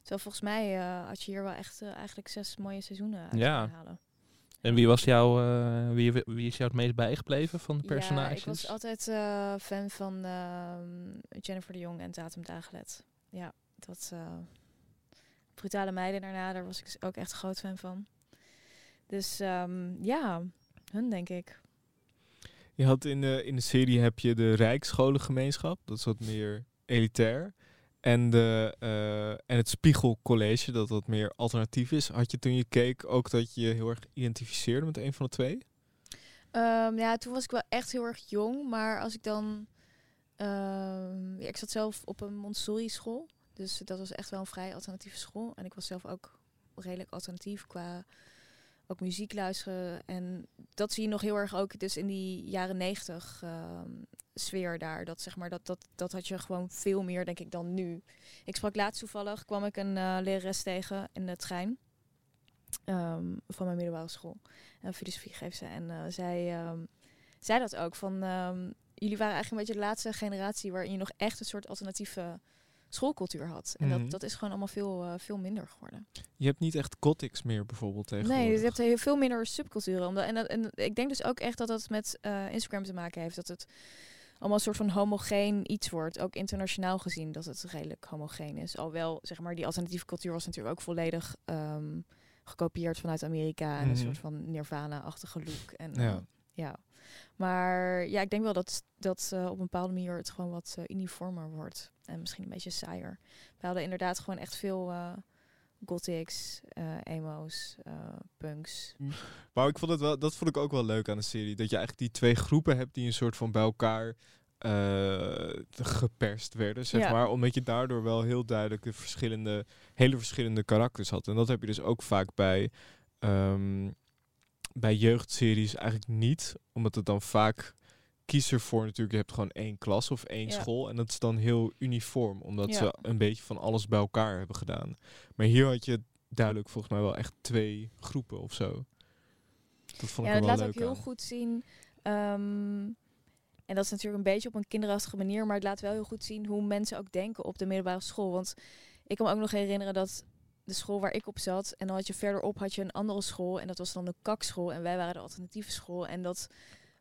Terwijl volgens mij had je hier wel echt eigenlijk zes mooie seizoenen uit Ja. kunnen halen. En wie was jouw, eh, wie, wie is jou het meest bijgebleven van de Ja, personages? ik was altijd eh, fan van ehm, Jennifer de Jong en Tatum Dagelet. Ja, dat eh, brutale meiden daarna, daar was ik dus ook echt een groot fan van. Dus ehm, ja, hun denk ik. Je had in de, in de serie heb je de Rijksscholengemeenschap, dat is wat meer elitair. En, de, eh, en het Spiegelcollege, dat wat meer alternatief is. Had je toen je keek ook dat je je heel erg identificeerde met een van de twee? Ehm, ja, toen was ik wel echt heel erg jong. Maar als ik dan... ehm, ik zat zelf op een Montessori school. Dus dat was echt wel een vrij alternatieve school. En ik was zelf ook redelijk alternatief qua ook muziek luisteren. En dat zie je nog heel erg ook dus in die jaren negentig ehm, sfeer daar. Dat, zeg maar, dat, dat, dat had je gewoon veel meer, denk ik, dan nu. Ik sprak laatst toevallig, kwam ik een eh, lerares tegen in de trein. ehm, van mijn middelbare school. En filosofie geeft ze. En eh, zij ehm, zei dat ook. Van, jullie waren eigenlijk een beetje de laatste generatie waarin je nog echt een soort alternatieve schoolcultuur had. En Mhm. dat, dat is gewoon allemaal veel, eh, veel minder geworden. Je hebt niet echt gothics meer bijvoorbeeld tegenwoordig. Nee, je hebt heel veel minder subculturen. Omdat, en, dat- en ik denk dus ook echt dat dat met eh, Instagram te maken heeft. Dat het allemaal een soort van homogeen iets wordt. Ook internationaal gezien dat het redelijk homogeen is. Alhoewel, zeg maar, die alternatieve cultuur was natuurlijk ook volledig ehm, gekopieerd vanuit Amerika. En een Mhm. soort van Nirvana-achtige look. En, Ja. eh, ja. Maar ja, ik denk wel dat, dat eh, op een bepaalde manier het gewoon wat eh, uniformer wordt. En misschien een beetje saaier. We hadden inderdaad gewoon echt veel eh gothics, emo's, punks. Maar ik vond het wel, dat vond ik ook wel leuk aan de serie. Dat je eigenlijk die twee groepen hebt die een soort van bij elkaar geperst werden, zeg Ja. maar. Omdat je daardoor wel heel duidelijk de verschillende, hele verschillende karakters had. En dat heb je dus ook vaak bij, ehm, bij jeugdseries eigenlijk niet. Omdat het dan vaak kies ervoor natuurlijk, je hebt gewoon één klas of één Ja. school. En dat is dan heel uniform, omdat Ja. ze een beetje van alles bij elkaar hebben gedaan. Maar hier had je duidelijk volgens mij wel echt twee groepen of zo. Dat vond ja, ik het er wel laat leuk ook heel aan. goed zien. ehm, en dat is natuurlijk een beetje op een kinderachtige manier, maar het laat wel heel goed zien hoe mensen ook denken op de middelbare school. Want ik kan me ook nog herinneren dat de school waar ik op zat, en dan had je verderop had je een andere school, en dat was dan de kakschool, en wij waren de alternatieve school. En dat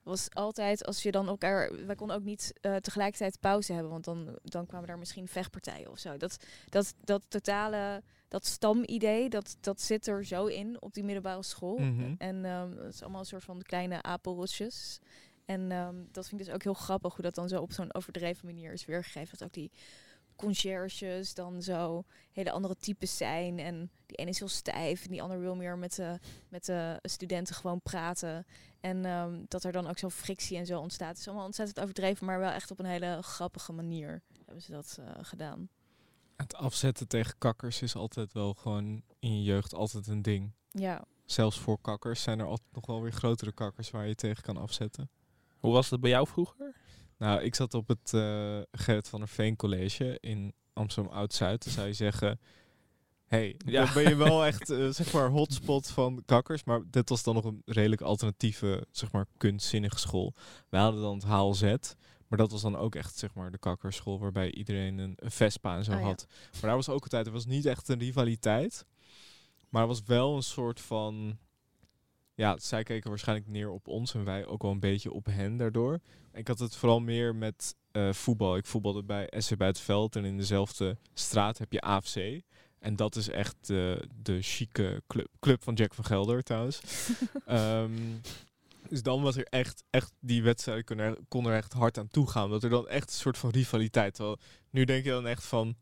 was altijd, als je dan elkaar, wij konden ook niet eh, tegelijkertijd pauze hebben, want dan, dan kwamen daar misschien vechtpartijen of zo. Dat, dat, dat totale, dat stamidee, dat, dat zit er zo in op die middelbare school. Mhm. En ehm, het is allemaal een soort van kleine apelrotjes. En ehm, dat vind ik dus ook heel grappig hoe dat dan zo op zo'n overdreven manier is weergegeven. Dat ook die conciërges dan zo hele andere types zijn. En die ene is heel stijf en die ander wil meer met de, met de studenten gewoon praten. En ehm, dat er dan ook zo frictie en zo ontstaat. Het is allemaal ontzettend overdreven, maar wel echt op een hele grappige manier hebben ze dat eh, gedaan. Het afzetten tegen kakkers is altijd wel gewoon in je jeugd altijd een ding. Ja, Zelfs voor kakkers zijn er altijd nog wel weer grotere kakkers waar je tegen kan afzetten. Hoe was dat bij jou vroeger? Nou, ik zat op het eh Gerrit van der Veen College in Amsterdam Oud-Zuid. Dan zou je zeggen, hey, Ja. dan ben je wel echt, eh, zeg maar, hotspot van kakkers. Maar dit was dan nog een redelijk alternatieve, zeg maar, kunstzinnige school. Wij hadden dan het HLZ. Maar dat was dan ook echt, zeg maar, de kakkerschool waarbij iedereen een, een Vespa en zo Oh ja. had. Maar daar was ook altijd, er was niet echt een rivaliteit. Maar er was wel een soort van... Ja, zij keken waarschijnlijk neer op ons en wij ook wel een beetje op hen daardoor. Ik had het vooral meer met eh, voetbal. Ik voetbalde bij SC Buitenveld en in dezelfde straat heb je AFC. En dat is echt de, de chique club, club van Jack van Gelder trouwens. Ehm, dus dan was er echt, echt die wedstrijden kon er, kon er echt hard aan toe gaan. Dat er dan echt een soort van rivaliteit. Terwijl nu denk je dan echt van,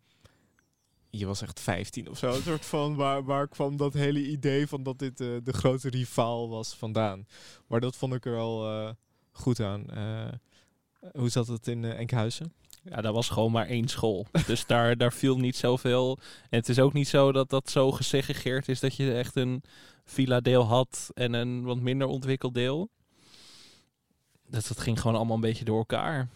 je was echt 15 of zo. Een soort van, waar, waar kwam dat hele idee van dat dit eh, de grote rivaal was vandaan? Maar dat vond ik er wel eh, goed aan. Eh, hoe zat het in Enkhuizen? Ja, dat was gewoon maar één school. Dus daar, daar viel niet zoveel. En het is ook niet zo dat dat zo gesegregeerd is dat je echt een villa-deel had en een wat minder ontwikkeld deel. Dus dat ging gewoon allemaal een beetje door elkaar.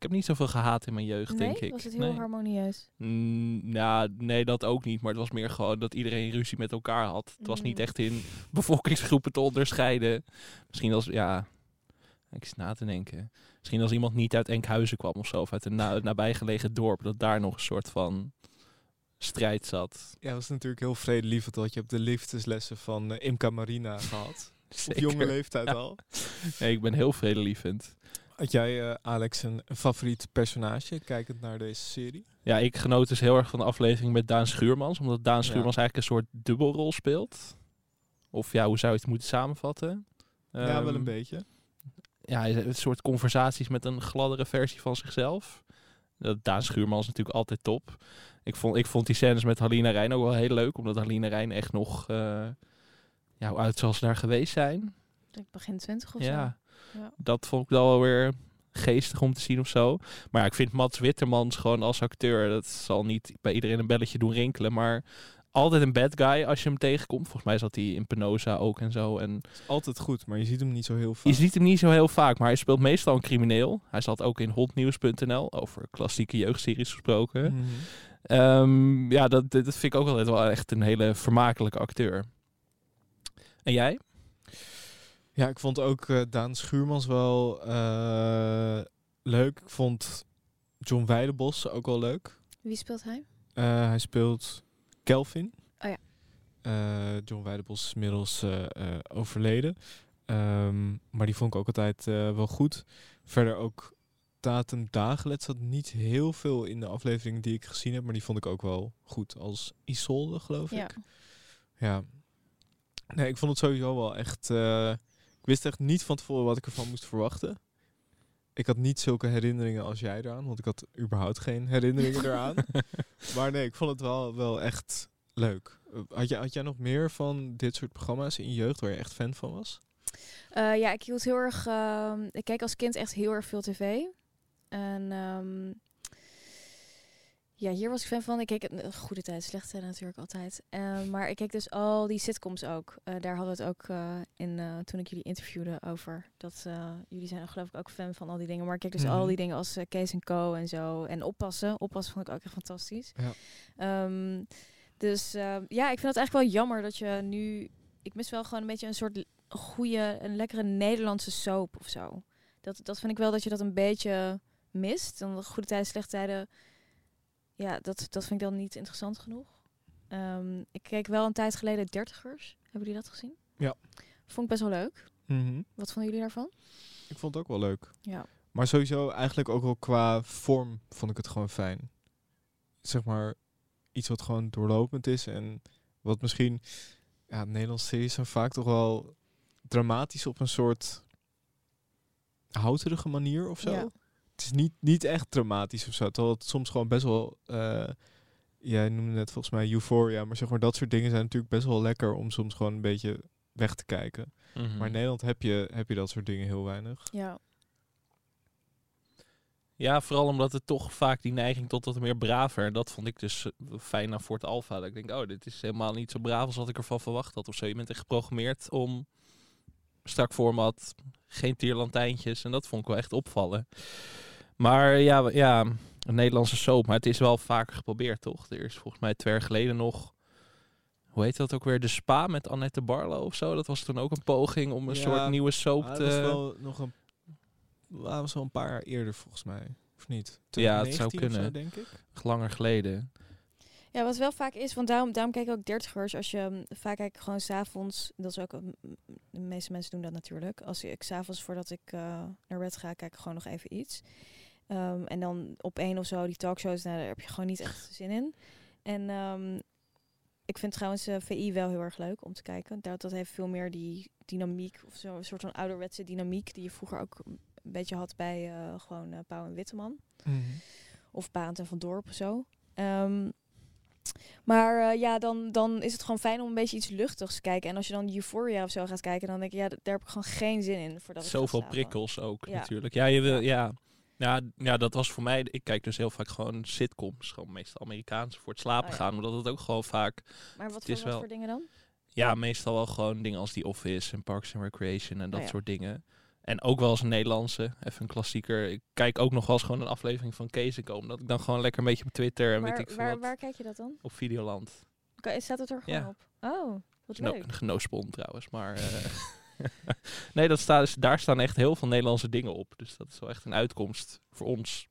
Ik heb niet zoveel gehaat in mijn jeugd, nee, denk ik. was het heel nee. harmonieus? Mm, nou, nee, dat ook niet. Maar het was meer gewoon dat iedereen ruzie met elkaar had. Het was niet Mm. echt in bevolkingsgroepen te onderscheiden. Misschien als, ja, ik zit na te denken. Misschien als iemand niet uit Enkhuizen kwam of zo. Of uit een na nabijgelegen dorp. Dat daar nog een soort van strijd zat. Ja, dat was natuurlijk heel vredelievend dat je op de liefdeslessen van eh, Imca Marina gehad. Op jonge leeftijd Ja. al. Nee, ik ben heel vredelievend. Had jij, eh, Alex, een favoriet personage kijkend naar deze serie? Ja, ik genoot dus heel erg van de aflevering met Daan Schuurmans. Omdat Daan Schuurmans eigenlijk een soort dubbelrol speelt. Of ja, hoe zou je het moeten samenvatten? ja, wel Ehm, een beetje. ja, een soort conversaties met een gladdere versie van zichzelf. Dat Daan Schuurmans is natuurlijk altijd top. Ik vond, ik vond die scènes met Halina Rijn ook wel heel leuk. Omdat Halina Rijn echt nog... eh, ja, hoe oud zal ze daar geweest zijn? Ik begin 20 of Ja. zo. Ja. Dat vond ik wel weer geestig om te zien of zo. Maar ja, ik vind Mats Wittermans gewoon als acteur... Dat zal niet bij iedereen een belletje doen rinkelen. Maar altijd een bad guy als je hem tegenkomt. Volgens mij zat hij in Penosa ook en zo. En altijd goed, maar je ziet hem niet zo heel vaak. je ziet hem niet zo heel vaak, maar hij speelt meestal een crimineel. Hij zat ook in hotnieuws.nl, over klassieke jeugdseries gesproken. Mhm. Ehm, ja, dat, dat vind ik ook altijd wel echt een hele vermakelijke acteur. En jij? Ja, ik vond ook eh, Daan Schuurmans wel eh, leuk. Ik vond John Weidenbos ook wel leuk. Wie speelt hij? Eh, hij speelt Kelvin. Oh ja. John Weidenbos is inmiddels overleden. Ehm, maar die vond ik ook altijd wel goed. Verder ook Tatum Dagelet zat niet heel veel in de afleveringen die ik gezien heb. Maar die vond ik ook wel goed als Isolde, geloof Ja. ik. Ja. Nee, ik vond het sowieso wel echt... ik wist echt niet van tevoren wat ik ervan moest verwachten. Ik had niet zulke herinneringen als jij eraan, want ik had überhaupt geen herinneringen eraan. Maar nee, ik vond het wel, wel echt leuk. Had, jij had jij nog meer van dit soort programma's in je jeugd waar je echt fan van was? Eh, ja, ik hield heel erg. ehm, ik keek als kind echt heel erg veel tv. En ehm, ja, hier was ik fan van. Ik keek het goede tijd, slechte tijd natuurlijk altijd. Eh, maar ik keek dus al die sitcoms ook. Eh, daar hadden we het ook eh, in eh, toen ik jullie interviewde over. Dat eh, jullie zijn geloof ik ook fan van al die dingen. Maar ik keek dus Mhm. al die dingen als eh, Kees en Co en zo. En oppassen. Oppassen vond ik ook echt fantastisch. Ja. Ehm, dus ja, ik vind het eigenlijk wel jammer dat je nu. Ik mis wel gewoon een beetje een soort goede, een lekkere Nederlandse soap of zo. Dat, dat vind ik wel dat je dat een beetje mist. Dan de goede tijden, slechte tijden. Ja, dat, dat vind ik dan niet interessant genoeg. Ehm, ik keek wel een tijd geleden Dertigers. Hebben jullie dat gezien? Ja. Vond ik best wel leuk. Mhm. Wat vonden jullie daarvan? Ik vond het ook wel leuk. Ja. Maar sowieso eigenlijk ook wel qua vorm vond ik het gewoon fijn. Zeg maar iets wat gewoon doorlopend is en wat misschien... Ja, Nederlandse series zijn vaak toch wel dramatisch op een soort houterige manier of zo. Ja. Het is niet, niet echt dramatisch of zo. Terwijl het soms gewoon best wel... eh, jij noemde net volgens mij Euphoria, maar zeg maar dat soort dingen zijn natuurlijk best wel lekker om soms gewoon een beetje weg te kijken. Mhm. Maar in Nederland heb je, heb je dat soort dingen heel weinig. Ja. Ja, vooral omdat het toch vaak die neiging tot wat meer braver. Dat vond ik dus eh, fijn aan Fort Alpha. Dat ik denk, oh, dit is helemaal niet zo braaf als wat ik ervan verwacht had. Of zo. Je bent echt geprogrammeerd om strak format, geen tierlantijntjes. En dat vond ik wel echt opvallen. Maar ja, ja, een Nederlandse soap. Maar het is wel vaker geprobeerd, toch? Er is volgens mij twee jaar geleden nog hoe heet dat ook weer? De Spa met Annette Barlo of zo. Dat was toen ook een poging om een Ja, soort nieuwe soap te... dat was wel nog een, dat was wel een paar jaar eerder volgens mij. Of niet? Ja, het zou 2019 of zo, kunnen. denk ik. Langer geleden. Ja, wat wel vaak is, want daarom, daarom kijk ik ook dertigers. Als je mm, vaak kijk ik gewoon s'avonds, dat is ook, de meeste mensen doen dat natuurlijk. Als ik s'avonds voordat ik eh, naar bed ga, kijk ik gewoon nog even iets. Ehm, en dan op één of zo, die talkshows, nou, daar heb je gewoon niet echt zin in. En ehm, ik vind trouwens eh, VI wel heel erg leuk om te kijken. Dat, dat heeft veel meer die dynamiek, of zo, een soort van ouderwetse dynamiek, die je vroeger ook een beetje had bij eh, gewoon eh, Pauw en Witteman of Baant en Van Dorp of zo. Ehm, maar eh, ja, dan, dan is het gewoon fijn om een beetje iets luchtigs te kijken. En als je dan Euphoria of zo gaat kijken, dan denk ik, ja, d- daar heb ik gewoon geen zin in. Voordat Zoveel prikkels ook Ja. natuurlijk. Ja, je wil, ja. Ja, ja, dat was voor mij... Ik kijk dus heel vaak gewoon sitcoms. Gewoon meestal Amerikaans voor het slapen Oh ja. gaan. Omdat het ook gewoon vaak... Maar wat, Het voor, is wat wel- voor dingen dan? Ja, meestal wel gewoon dingen als The Office en Parks and Recreation en dat Oh ja. soort dingen. En ook wel eens een Nederlandse, even een klassieker. Ik kijk ook nog wel eens gewoon een aflevering van Kezenkoom. Dat ik dan gewoon lekker een beetje op Twitter en weet Waar, ik veel waar, wat, waar kijk je dat dan? op Videoland. Oké, staat het er gewoon Ja. op? Oh, wat Geno leuk. genospon trouwens, maar... eh, nee, dat staat, dus, daar staan echt heel veel Nederlandse dingen op. Dus dat is wel echt een uitkomst voor ons.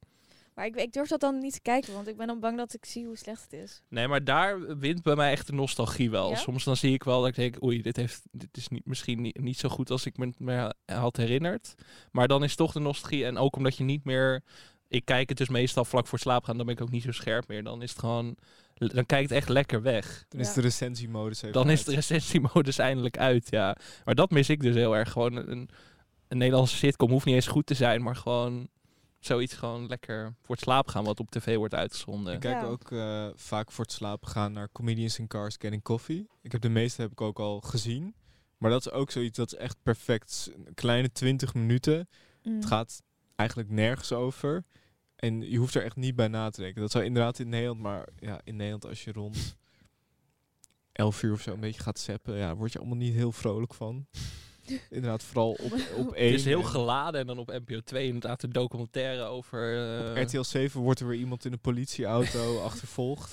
Maar ik, ik durf dat dan niet te kijken, want ik ben dan bang dat ik zie hoe slecht het is. Nee, maar daar wint bij mij echt de nostalgie wel. Ja? Soms dan zie ik wel dat ik denk, oei, dit, heeft, dit is niet, misschien niet, niet zo goed als ik me, me had herinnerd. Maar dan is toch de nostalgie. En ook omdat je niet meer... Ik kijk het dus meestal vlak voor slaap gaan, dan ben ik ook niet zo scherp meer. Dan is het gewoon... Dan kijkt het echt lekker weg. Dan is de recensiemodus even Dan is de recensiemodus eindelijk uit, ja. Maar dat mis ik dus heel erg. Gewoon een, een Nederlandse sitcom hoeft niet eens goed te zijn, maar gewoon zoiets gewoon lekker voor het slaap gaan wat op tv wordt uitgezonden. Ik kijk Ja. ook eh, vaak voor het slapen gaan naar Comedians in Cars Getting Coffee. Ik heb de meeste heb ik ook al gezien. Maar dat is ook zoiets dat is echt perfect. Een kleine 20 minuten. Mm. Het gaat eigenlijk nergens over. En je hoeft er echt niet bij na te denken. Dat zou inderdaad in Nederland, maar ja, in Nederland als je rond 11 uur of zo een beetje gaat zappen, ja, word je allemaal niet heel vrolijk van. inderdaad, vooral op, op één. Het is heel en geladen en dan op NPO 2 inderdaad een documentaire over... eh, op RTL 7 wordt er weer iemand in een politieauto achtervolgd.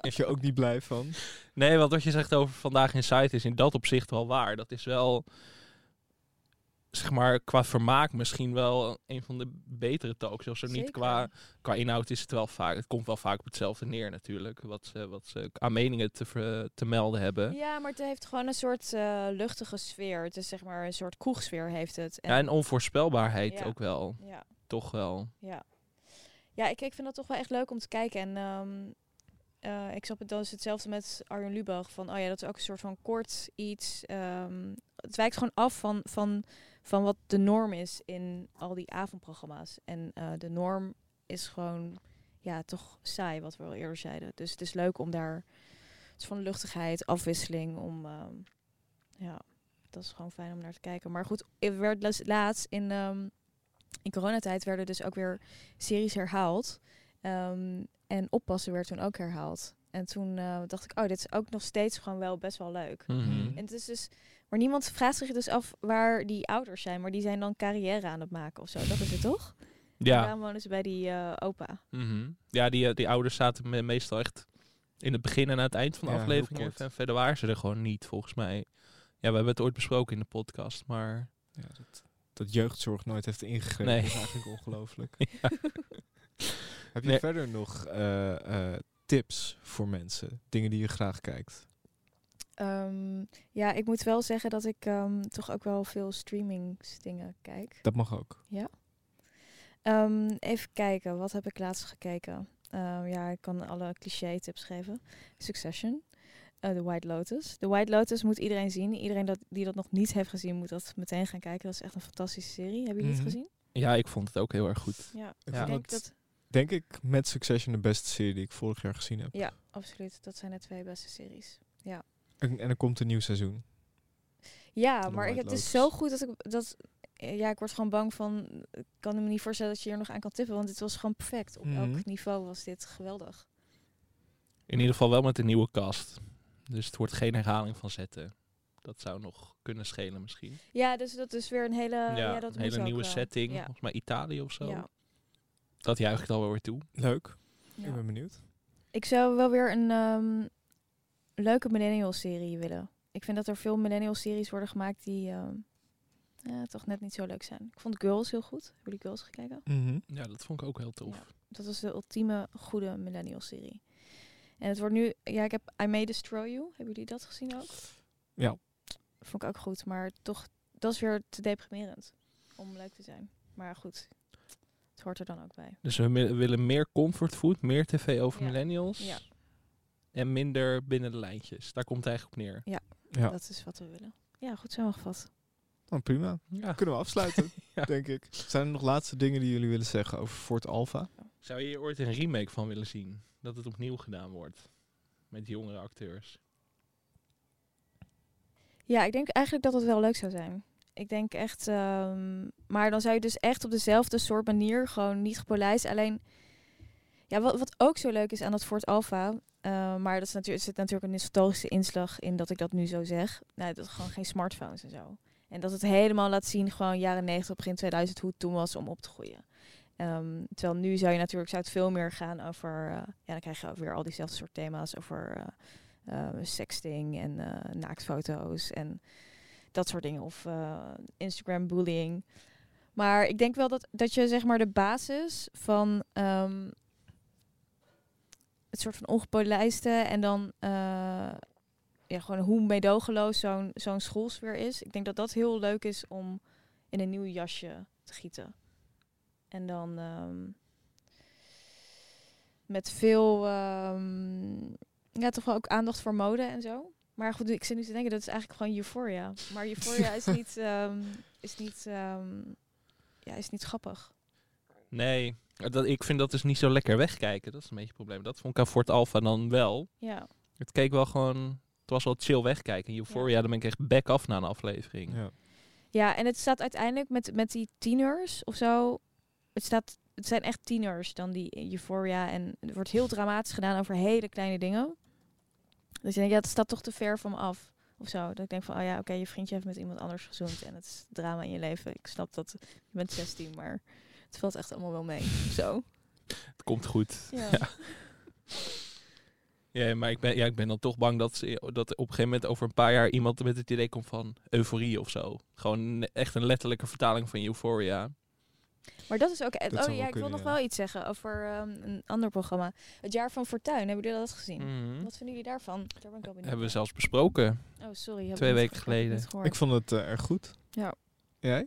Daar je ook niet blij van. Nee, want wat je zegt over Vandaag in Site is in dat opzicht wel waar. Dat is wel, zeg maar, qua vermaak misschien wel een van de betere talkshows. Zo niet qua, qua inhoud is het wel vaak. Het komt wel vaak op hetzelfde neer natuurlijk. Wat ze, wat ze aan meningen te, ver- te melden hebben. Ja, maar het heeft gewoon een soort eh, luchtige sfeer. Het is zeg maar een soort kroegsfeer heeft het. Ja, en onvoorspelbaarheid Ja. ook wel. ja. Toch wel. Ja, ja ik, ik vind dat toch wel echt leuk om te kijken. En ehm, eh, ik snap het, dat is hetzelfde met Arjen Lubach. Van, oh ja, dat is ook een soort van kort iets. ehm, het wijkt gewoon af van, van, van wat de norm is in al die avondprogramma's. En eh, de norm is gewoon, ja, toch saai, wat we al eerder zeiden. Dus het is leuk om daar, het is van luchtigheid, afwisseling, om, ehm, ja, dat is gewoon fijn om naar te kijken. Maar goed, er werd laatst in, ehm, in coronatijd werden dus ook weer series herhaald. Ehm, en oppassen werd toen ook herhaald. En toen eh, dacht ik, oh, dit is ook nog steeds gewoon wel best wel leuk. Mhm. En het is dus, maar niemand vraagt zich dus af waar die ouders zijn, maar die zijn dan carrière aan het maken of zo. Dat is het toch? En Ja, daarom wonen ze bij die eh, opa. mhm. ja die, eh, die ouders zaten me- meestal echt in het begin en aan het eind van de Ja, aflevering. En verder waren ze er gewoon niet, volgens mij. Ja, we hebben het ooit besproken in de podcast, maar... Ja, dat, dat jeugdzorg nooit heeft ingegrepen Nee. is eigenlijk ongelooflijk. Ja. Heb je Nee. verder nog eh, eh, tips voor mensen? Dingen die je graag kijkt? Ehm, ja, ik moet wel zeggen dat ik ehm, toch ook wel veel streamingsdingen kijk. Dat mag ook. Ehm, even kijken, wat heb ik laatst gekeken? Ehm, ja, ik kan alle cliché tips geven. Succession. eh, The White Lotus. The White Lotus moet iedereen zien. Iedereen dat, die dat nog niet heeft gezien, moet dat meteen gaan kijken. Dat is echt een fantastische serie. Hebben jullie Mhm. het gezien? Ja, ik vond het ook heel erg goed. Ja, Ik Ja. denk het, dat... denk ik, met Succession de beste serie die ik vorig jaar gezien heb. Ja, absoluut. Dat zijn de twee beste series. En, en er komt een nieuw seizoen. Ja, maar ik, het is Lotus. zo goed dat ik... Dat, ja, ik word gewoon bang van... Ik kan me niet voorstellen dat je er nog aan kan tippen. Want dit was gewoon perfect. Op Mhm. elk niveau was dit geweldig. In ieder geval wel met een nieuwe cast. Dus het wordt geen herhaling van zetten. Dat zou nog kunnen schelen misschien. Ja, dus dat is weer een hele... ja, ja, dat een hele nieuwe wel. setting. Ja. Volgens mij Italië of zo. Ja. Dat juich ik dan wel weer toe. Leuk. Ja. Ik ben benieuwd. Ik zou wel weer een ehm, een leuke millennial-serie willen. Ik vind dat er veel millennial-series worden gemaakt die ehm, ja, toch net niet zo leuk zijn. Ik vond Girls heel goed. Hebben jullie Girls gekeken? Mhm. Ja, dat vond ik ook heel tof. Ja. Dat was de ultieme goede millennial-serie. En het wordt nu... Ja, ik heb I May Destroy You. Hebben jullie dat gezien ook? Ja. Vond ik ook goed, maar toch... Dat is weer te deprimerend om leuk te zijn. Maar goed, het hoort er dan ook bij. Dus we willen meer comfortfood, meer tv over Ja. millennials. Ja. En minder binnen de lijntjes. Daar komt het eigenlijk op neer. Ja. Dat is wat we willen. Ja, goed samengevat. Nou, prima. Ja. Kunnen we afsluiten, Ja. denk ik. Zijn er nog laatste dingen die jullie willen zeggen over Fort Alpha? Zou je hier ooit een remake van willen zien? Dat het opnieuw gedaan wordt. Met jongere acteurs. Ja, ik denk eigenlijk dat het wel leuk zou zijn. Ik denk echt, ehm, maar dan zou je dus echt op dezelfde soort manier, gewoon niet gepolijst. Alleen, ja, wat, wat ook zo leuk is aan dat Fort Alpha, eh, maar dat is natuurlijk, zit natuurlijk een nostalgische inslag in dat ik dat nu zo zeg. Nou, dat gewoon geen smartphones en zo. En dat het helemaal laat zien, gewoon jaren 90, begin 2000, hoe het toen was om op te groeien. Ehm, terwijl nu zou je natuurlijk zou het veel meer gaan over, eh, ja, dan krijg je weer al diezelfde soort thema's over eh, sexting en naaktfoto's en dat soort dingen. Of Instagram bullying. Maar ik denk wel dat, dat je zeg maar de basis van ehm, het soort van ongepolijste en dan eh, ja, gewoon hoe meedogenloos zo'n zo'n schoolsfeer is. Ik denk dat dat heel leuk is om in een nieuw jasje te gieten. En dan ehm, met veel, ehm, ja, toch wel ook aandacht voor mode en zo. Maar goed, ik zit nu te denken, dat is eigenlijk gewoon Euphoria. Maar Euphoria is niet, ehm, is niet, ehm, ja, is niet grappig. Nee, dat, ik vind dat dus niet zo lekker wegkijken. Dat is een beetje het probleem. Dat vond ik aan Fort Alpha dan wel. Ja, Het keek wel gewoon... Het was wel chill wegkijken. Euphoria, dan ben ik echt back af na een aflevering. Ja. ja en het staat uiteindelijk met, met die tieners of zo. Het, staat, het zijn echt tieners dan die Euphoria. En er wordt heel dramatisch gedaan over hele kleine dingen. Dus je denkt, ja, het staat toch te ver van me af. Of zo. Dat ik denk van, oh ja, oké, je vriendje heeft met iemand anders gezoend. En het is drama in je leven. Ik snap dat je bent 16, maar het valt echt allemaal wel mee. Zo. Het komt goed. Ja. Ja. Ja, maar ik ben, ja, ik ben dan toch bang dat, ze, dat op een gegeven moment over een paar jaar iemand met het idee komt van euforie of zo. Gewoon echt een letterlijke vertaling van Euphoria. Maar dat is ook... Dat oh ja, ik wil nog wel iets zeggen over ehm, een ander programma. Het Jaar van Fortuin. Hebben jullie dat gezien? Mhm. Wat vinden jullie daarvan? Daar ben ik Hebben we zelfs besproken. Oh, sorry. twee weken geleden. Ik vond het eh, erg goed. Ja. Jij?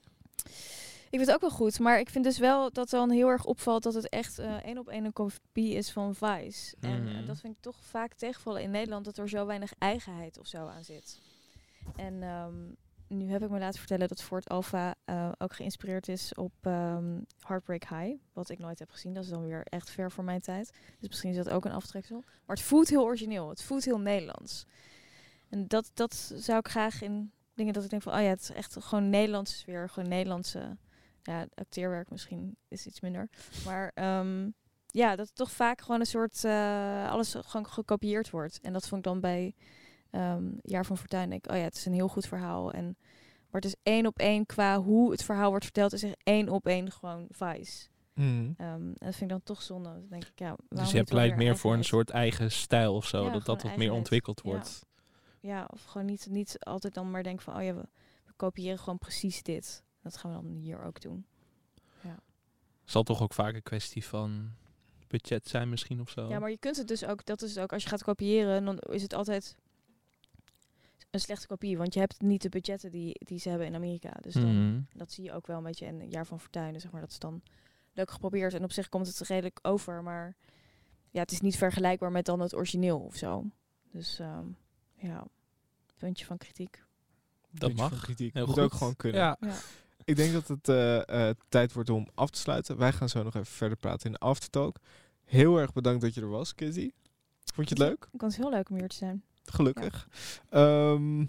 Ik vind het ook wel goed, maar ik vind dus wel dat dan heel erg opvalt dat het echt eh, één op één een kopie is van Vice. En eh, Mhm. dat vind ik toch vaak tegenvallen in Nederland, dat er zo weinig eigenheid of zo aan zit. En ehm, nu heb ik me laten vertellen dat Fort Alpha eh, ook geïnspireerd is op ehm, Heartbreak High, wat ik nooit heb gezien. Dat is dan weer echt ver voor mijn tijd. Dus misschien is dat ook een aftreksel. Maar het voelt heel origineel, het voelt heel Nederlands. En dat, dat zou ik graag in dingen dat ik denk van, oh ja, het is echt gewoon Nederlandse sfeer, gewoon Nederlandse ja, acteerwerk misschien is iets minder. Maar ehm, ja, dat het toch vaak gewoon een soort eh, alles gewoon gekopieerd wordt. En dat vond ik dan bij ehm, Jaar van Fortuin. Denk ik, oh ja, het is een heel goed verhaal. En maar het is één op één qua hoe het verhaal wordt verteld, is echt één op één gewoon Vice. Mhm. Ehm, en dat vind ik dan toch zonde. Dan denk ik, ja, Dus je pleit meer voor een soort eigen stijl of zo. Ja, dat dat wat meer ontwikkeld Ja. wordt. Ja, of gewoon niet, niet altijd dan maar denken van, oh ja, we, we kopiëren gewoon precies dit. Dat gaan we dan hier ook doen. Zal toch ook vaak een kwestie van budget zijn misschien of zo. Ja, maar je kunt het dus ook, dat is het ook, als je gaat kopiëren, dan is het altijd een slechte kopie. Want je hebt niet de budgetten die, die ze hebben in Amerika. Dus dan, Mhm. dat zie je ook wel een beetje in jaar van Fortuyn. Zeg maar, dat is dan leuk geprobeerd. En op zich komt het redelijk over. Maar ja, het is niet vergelijkbaar met dan het origineel of zo. Dus ehm, ja, puntje van kritiek. Dat Puntje van mag. Kritiek. Heel Moet goed. ook gewoon kunnen. Ja. Ja. Ik denk dat het eh, eh, tijd wordt om af te sluiten. Wij gaan zo nog even verder praten in de aftertalk. Heel erg bedankt dat je er was, Kizzy. Vond je het leuk? Ik vond het heel leuk om hier te zijn. Gelukkig. Ehm,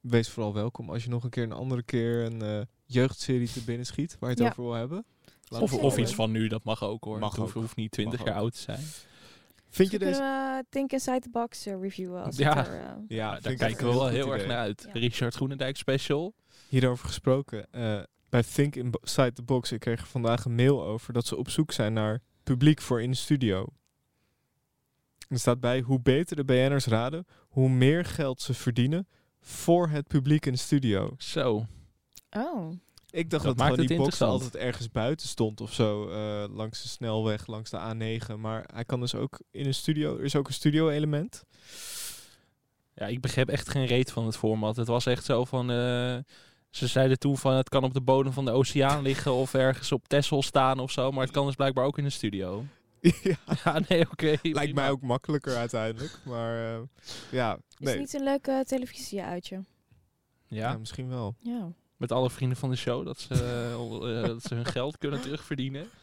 wees vooral welkom als je nog een keer een andere keer een eh, jeugdserie te binnen schiet waar je het Ja. over wil hebben. Of, of iets van nu, dat mag ook hoor. Mag het hoeft, ook. hoeft niet 20 Mag jaar oud te zijn. Vind je Misschien deze... we Think Inside the Box reviewen. Als Ja. er, Ja, Daar kijken we wel heel erg idee. naar uit. Ja. Richard Groenendijk special. Hierover gesproken, eh, bij Think Inside the Box, ik kreeg er vandaag een mail over dat ze op zoek zijn naar publiek voor in de studio. Er staat bij, hoe beter de BN'ers raden, hoe meer geld ze verdienen voor het publiek in de studio. Zo. Oh. Ik dacht Dat dat, gewoon die box altijd ergens buiten stond of zo. eh, langs de snelweg, langs de A9. Maar hij kan dus ook in een studio. Er is ook een studio-element. Ja, ik begreep echt geen reet van het format. Het was echt zo van... eh, ze zeiden toen van het kan op de bodem van de oceaan liggen of ergens op Texel staan of zo. Maar het kan dus blijkbaar ook in een studio. ja, Ja, nee, oké. lijkt prima. mij ook makkelijker uiteindelijk. Maar eh, ja, Is nee. het niet een leuk eh, televisieuitje? Ja, Ja, misschien wel. Ja. met alle vrienden van de show. Dat ze, eh, dat ze hun geld kunnen terugverdienen.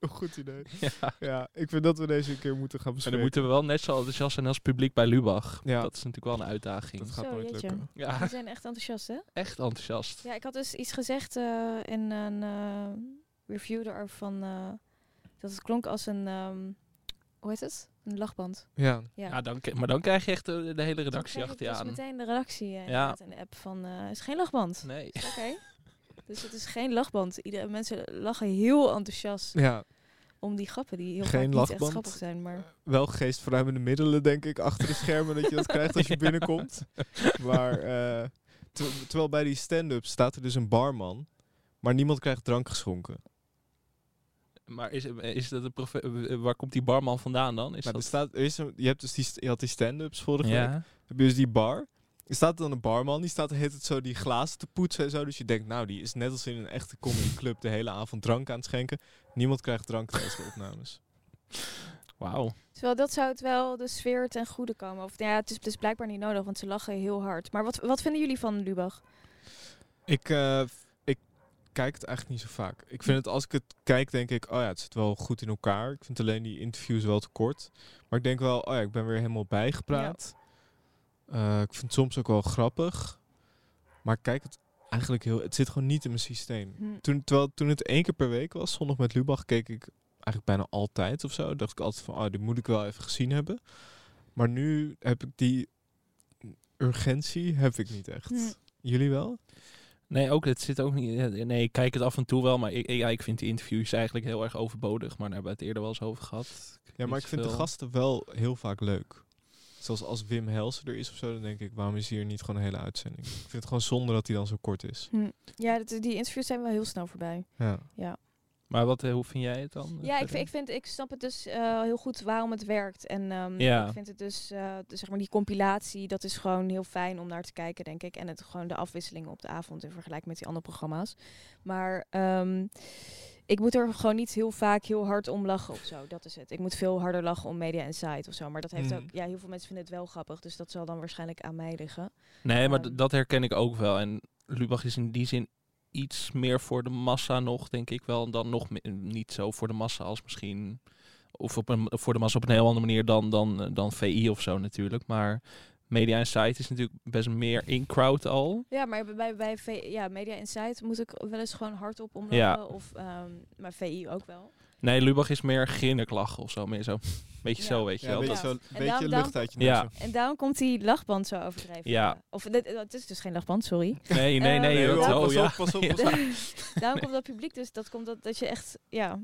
Een goed idee. Ja. Ja, ik vind dat we deze een keer moeten gaan En bespreken. dan moeten we wel net zo enthousiast zijn als het publiek bij Lubach. Ja. Dat is natuurlijk wel een uitdaging. Dat gaat Zo, nooit jeetje. lukken. Ja, Die zijn echt enthousiast, hè? echt enthousiast. Ja, ik had dus iets gezegd eh, in een eh, review erover van... eh, dat het klonk als een... ehm, hoe heet het? Een lachband. Ja, Ja. Ja, dan, maar dan krijg je echt de, de hele redactie achter je dus aan. meteen de redactie inderdaad in de app van... eh, is geen lachband. Nee. Oké. Dus het is geen lachband. Iedere, mensen lachen heel enthousiast ja, om die grappen die heel Geen vaak niet echt lachband. grappig zijn. Maar wel geestverruimende middelen, denk ik, achter de schermen dat je dat krijgt als je binnenkomt. Maar eh, ter- terwijl bij die stand-up staat er dus een barman, maar niemand krijgt drank geschonken. Maar is, is dat een profe- eh, waar komt die barman vandaan dan? Is Nou, er dat... staat, er is een, je, hebt dus die, je had die stand-ups vorige week. ja. heb je dus die bar. Er staat dan een barman, die staat hele tijd zo die glazen te poetsen en zo. Dus je denkt, nou, die is net als in een echte comedyclub de hele avond drank aan het schenken. Niemand krijgt drank tijdens de opnames. Wauw. terwijl dat zou het wel de sfeer ten goede komen. Of ja, het is, het is blijkbaar niet nodig, want ze lachen heel hard. Maar wat, wat vinden jullie van Lubach? Ik, eh, ik kijk het eigenlijk niet zo vaak. Ik vind het, als ik het kijk, denk ik, oh ja, het zit wel goed in elkaar. Ik vind alleen die interviews wel te kort. Maar ik denk wel, oh ja, ik ben weer helemaal bijgepraat. Eh, ik vind het soms ook wel grappig. Maar ik kijk het eigenlijk heel... Het zit gewoon niet in mijn systeem. Hm. Toen, terwijl, toen het één keer per week was, zondag met Lubach, keek ik eigenlijk bijna altijd of zo. Dacht ik altijd van, oh, dit moet ik wel even gezien hebben. Maar nu heb ik die urgentie heb ik niet echt. Hm. Jullie wel? Nee, ook, het zit ook niet... Nee, ik kijk het af en toe wel, maar ik, ik- ja, ik vind die interviews eigenlijk heel erg overbodig. Maar daar hebben we het eerder wel eens over gehad. Ja, maar ik vind de gasten wel heel vaak leuk. Zoals als Wim Helsen er is of zo, dan denk ik, waarom is hier niet gewoon een hele uitzending? Ik vind het gewoon zonde dat hij dan zo kort is. Hm. Ja, dat, die interviews zijn wel heel snel voorbij. Ja. Maar wat, eh, hoe vind jij het dan? eh, Ja, ik, vind- ik, vind, ik snap het dus eh, heel goed waarom het werkt. En ehm, Ja. ik vind het dus, eh, de- zeg maar, die compilatie, dat is gewoon heel fijn om naar te kijken, denk ik. En het gewoon de afwisselingen op de avond in vergelijking met die andere programma's. Maar ehm, ik moet er gewoon niet heel vaak heel hard om lachen of zo. Dat is het. Ik moet veel harder lachen om Media Insight of zo. Maar dat heeft Mhm. ook, ja, heel veel mensen vinden het wel grappig. Dus dat zal dan waarschijnlijk aan mij liggen. Nee, maar Ehm. dat herken ik ook wel. En Lubach is in die zin iets meer voor de massa nog, denk ik wel. Dan nog niet zo voor de massa als misschien... Of op een, voor de massa op een heel andere manier dan, dan, eh, dan VI of zo natuurlijk. Maar Media Insight is natuurlijk best meer in-crowd al. Ja, maar bij, bij, bij V- ja, Media Insight moet ik wel eens gewoon hardop om Ja. Of, ehm, maar VI ook wel. Nee, Lubach is meer grinnik lachen of zo. Meer zo. Beetje Ja. zo, weet je Ja, wel. een Dat- beetje, zo, beetje daarom- lucht uit je neus. Ja. En daarom komt die lachband zo overdreven. Ja. Of dit, het is dus geen lachband, sorry. Nee, nee, Eh, nee. Nee, dat- joh, oh, pas ja. op, pas op, pas op. daarom komt dat publiek dus, dat komt dat, dat je echt, ja,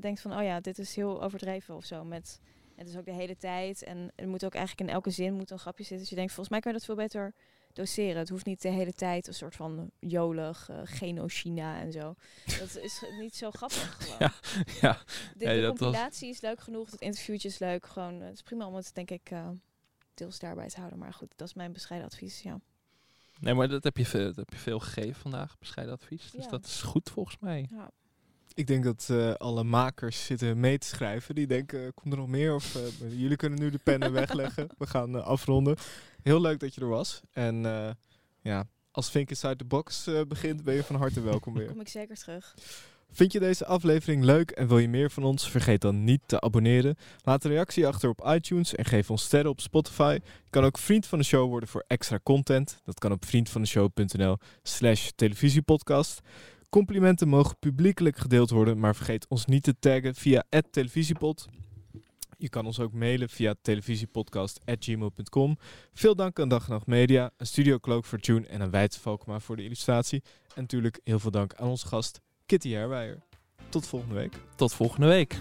denkt van, oh ja, dit is heel overdreven of zo. Met, het is ook de hele tijd en er moet ook eigenlijk in elke zin moet een grapje zitten. Dus je denkt, volgens mij kan je dat veel beter doseren. Het hoeft niet de hele tijd een soort van jolig, eh China en zo. Dat is niet zo grappig gewoon. Ja, ja. De, was- compilatie is leuk genoeg, het interviewtje is leuk. Gewoon, het is prima om het denk ik eh, deels daarbij te houden. Maar goed, dat is mijn bescheiden advies, ja. Nee, maar dat heb je, veel, dat heb je veel gegeven vandaag, bescheiden advies. Dus Ja. dat is goed volgens mij. ja. Ik denk dat eh, alle makers zitten mee te schrijven. Die denken, eh, komt er nog meer? Of eh, jullie kunnen nu de pennen wegleggen. We gaan afronden. Heel leuk dat je er was. En ja, als Think Inside the Box begint, ben je van harte welkom weer. Kom ik zeker terug. Vind je deze aflevering leuk en wil je meer van ons? Vergeet dan niet te abonneren. Laat een reactie achter op iTunes en geef ons sterren op Spotify. Je kan ook vriend van de show worden voor extra content. Dat kan op vriendvandeshow.nl slash televisiepodcast. Complimenten mogen publiekelijk gedeeld worden, maar vergeet ons niet te taggen via televisiepod. Je kan ons ook mailen via televisiepodcast.gmail.com. Veel dank aan Dag Nacht Media, een Studio Cloak voor June en een Wijts Valkma voor de illustratie. En natuurlijk heel veel dank aan onze gast Kitty Herwijer. Tot volgende week. Tot volgende week.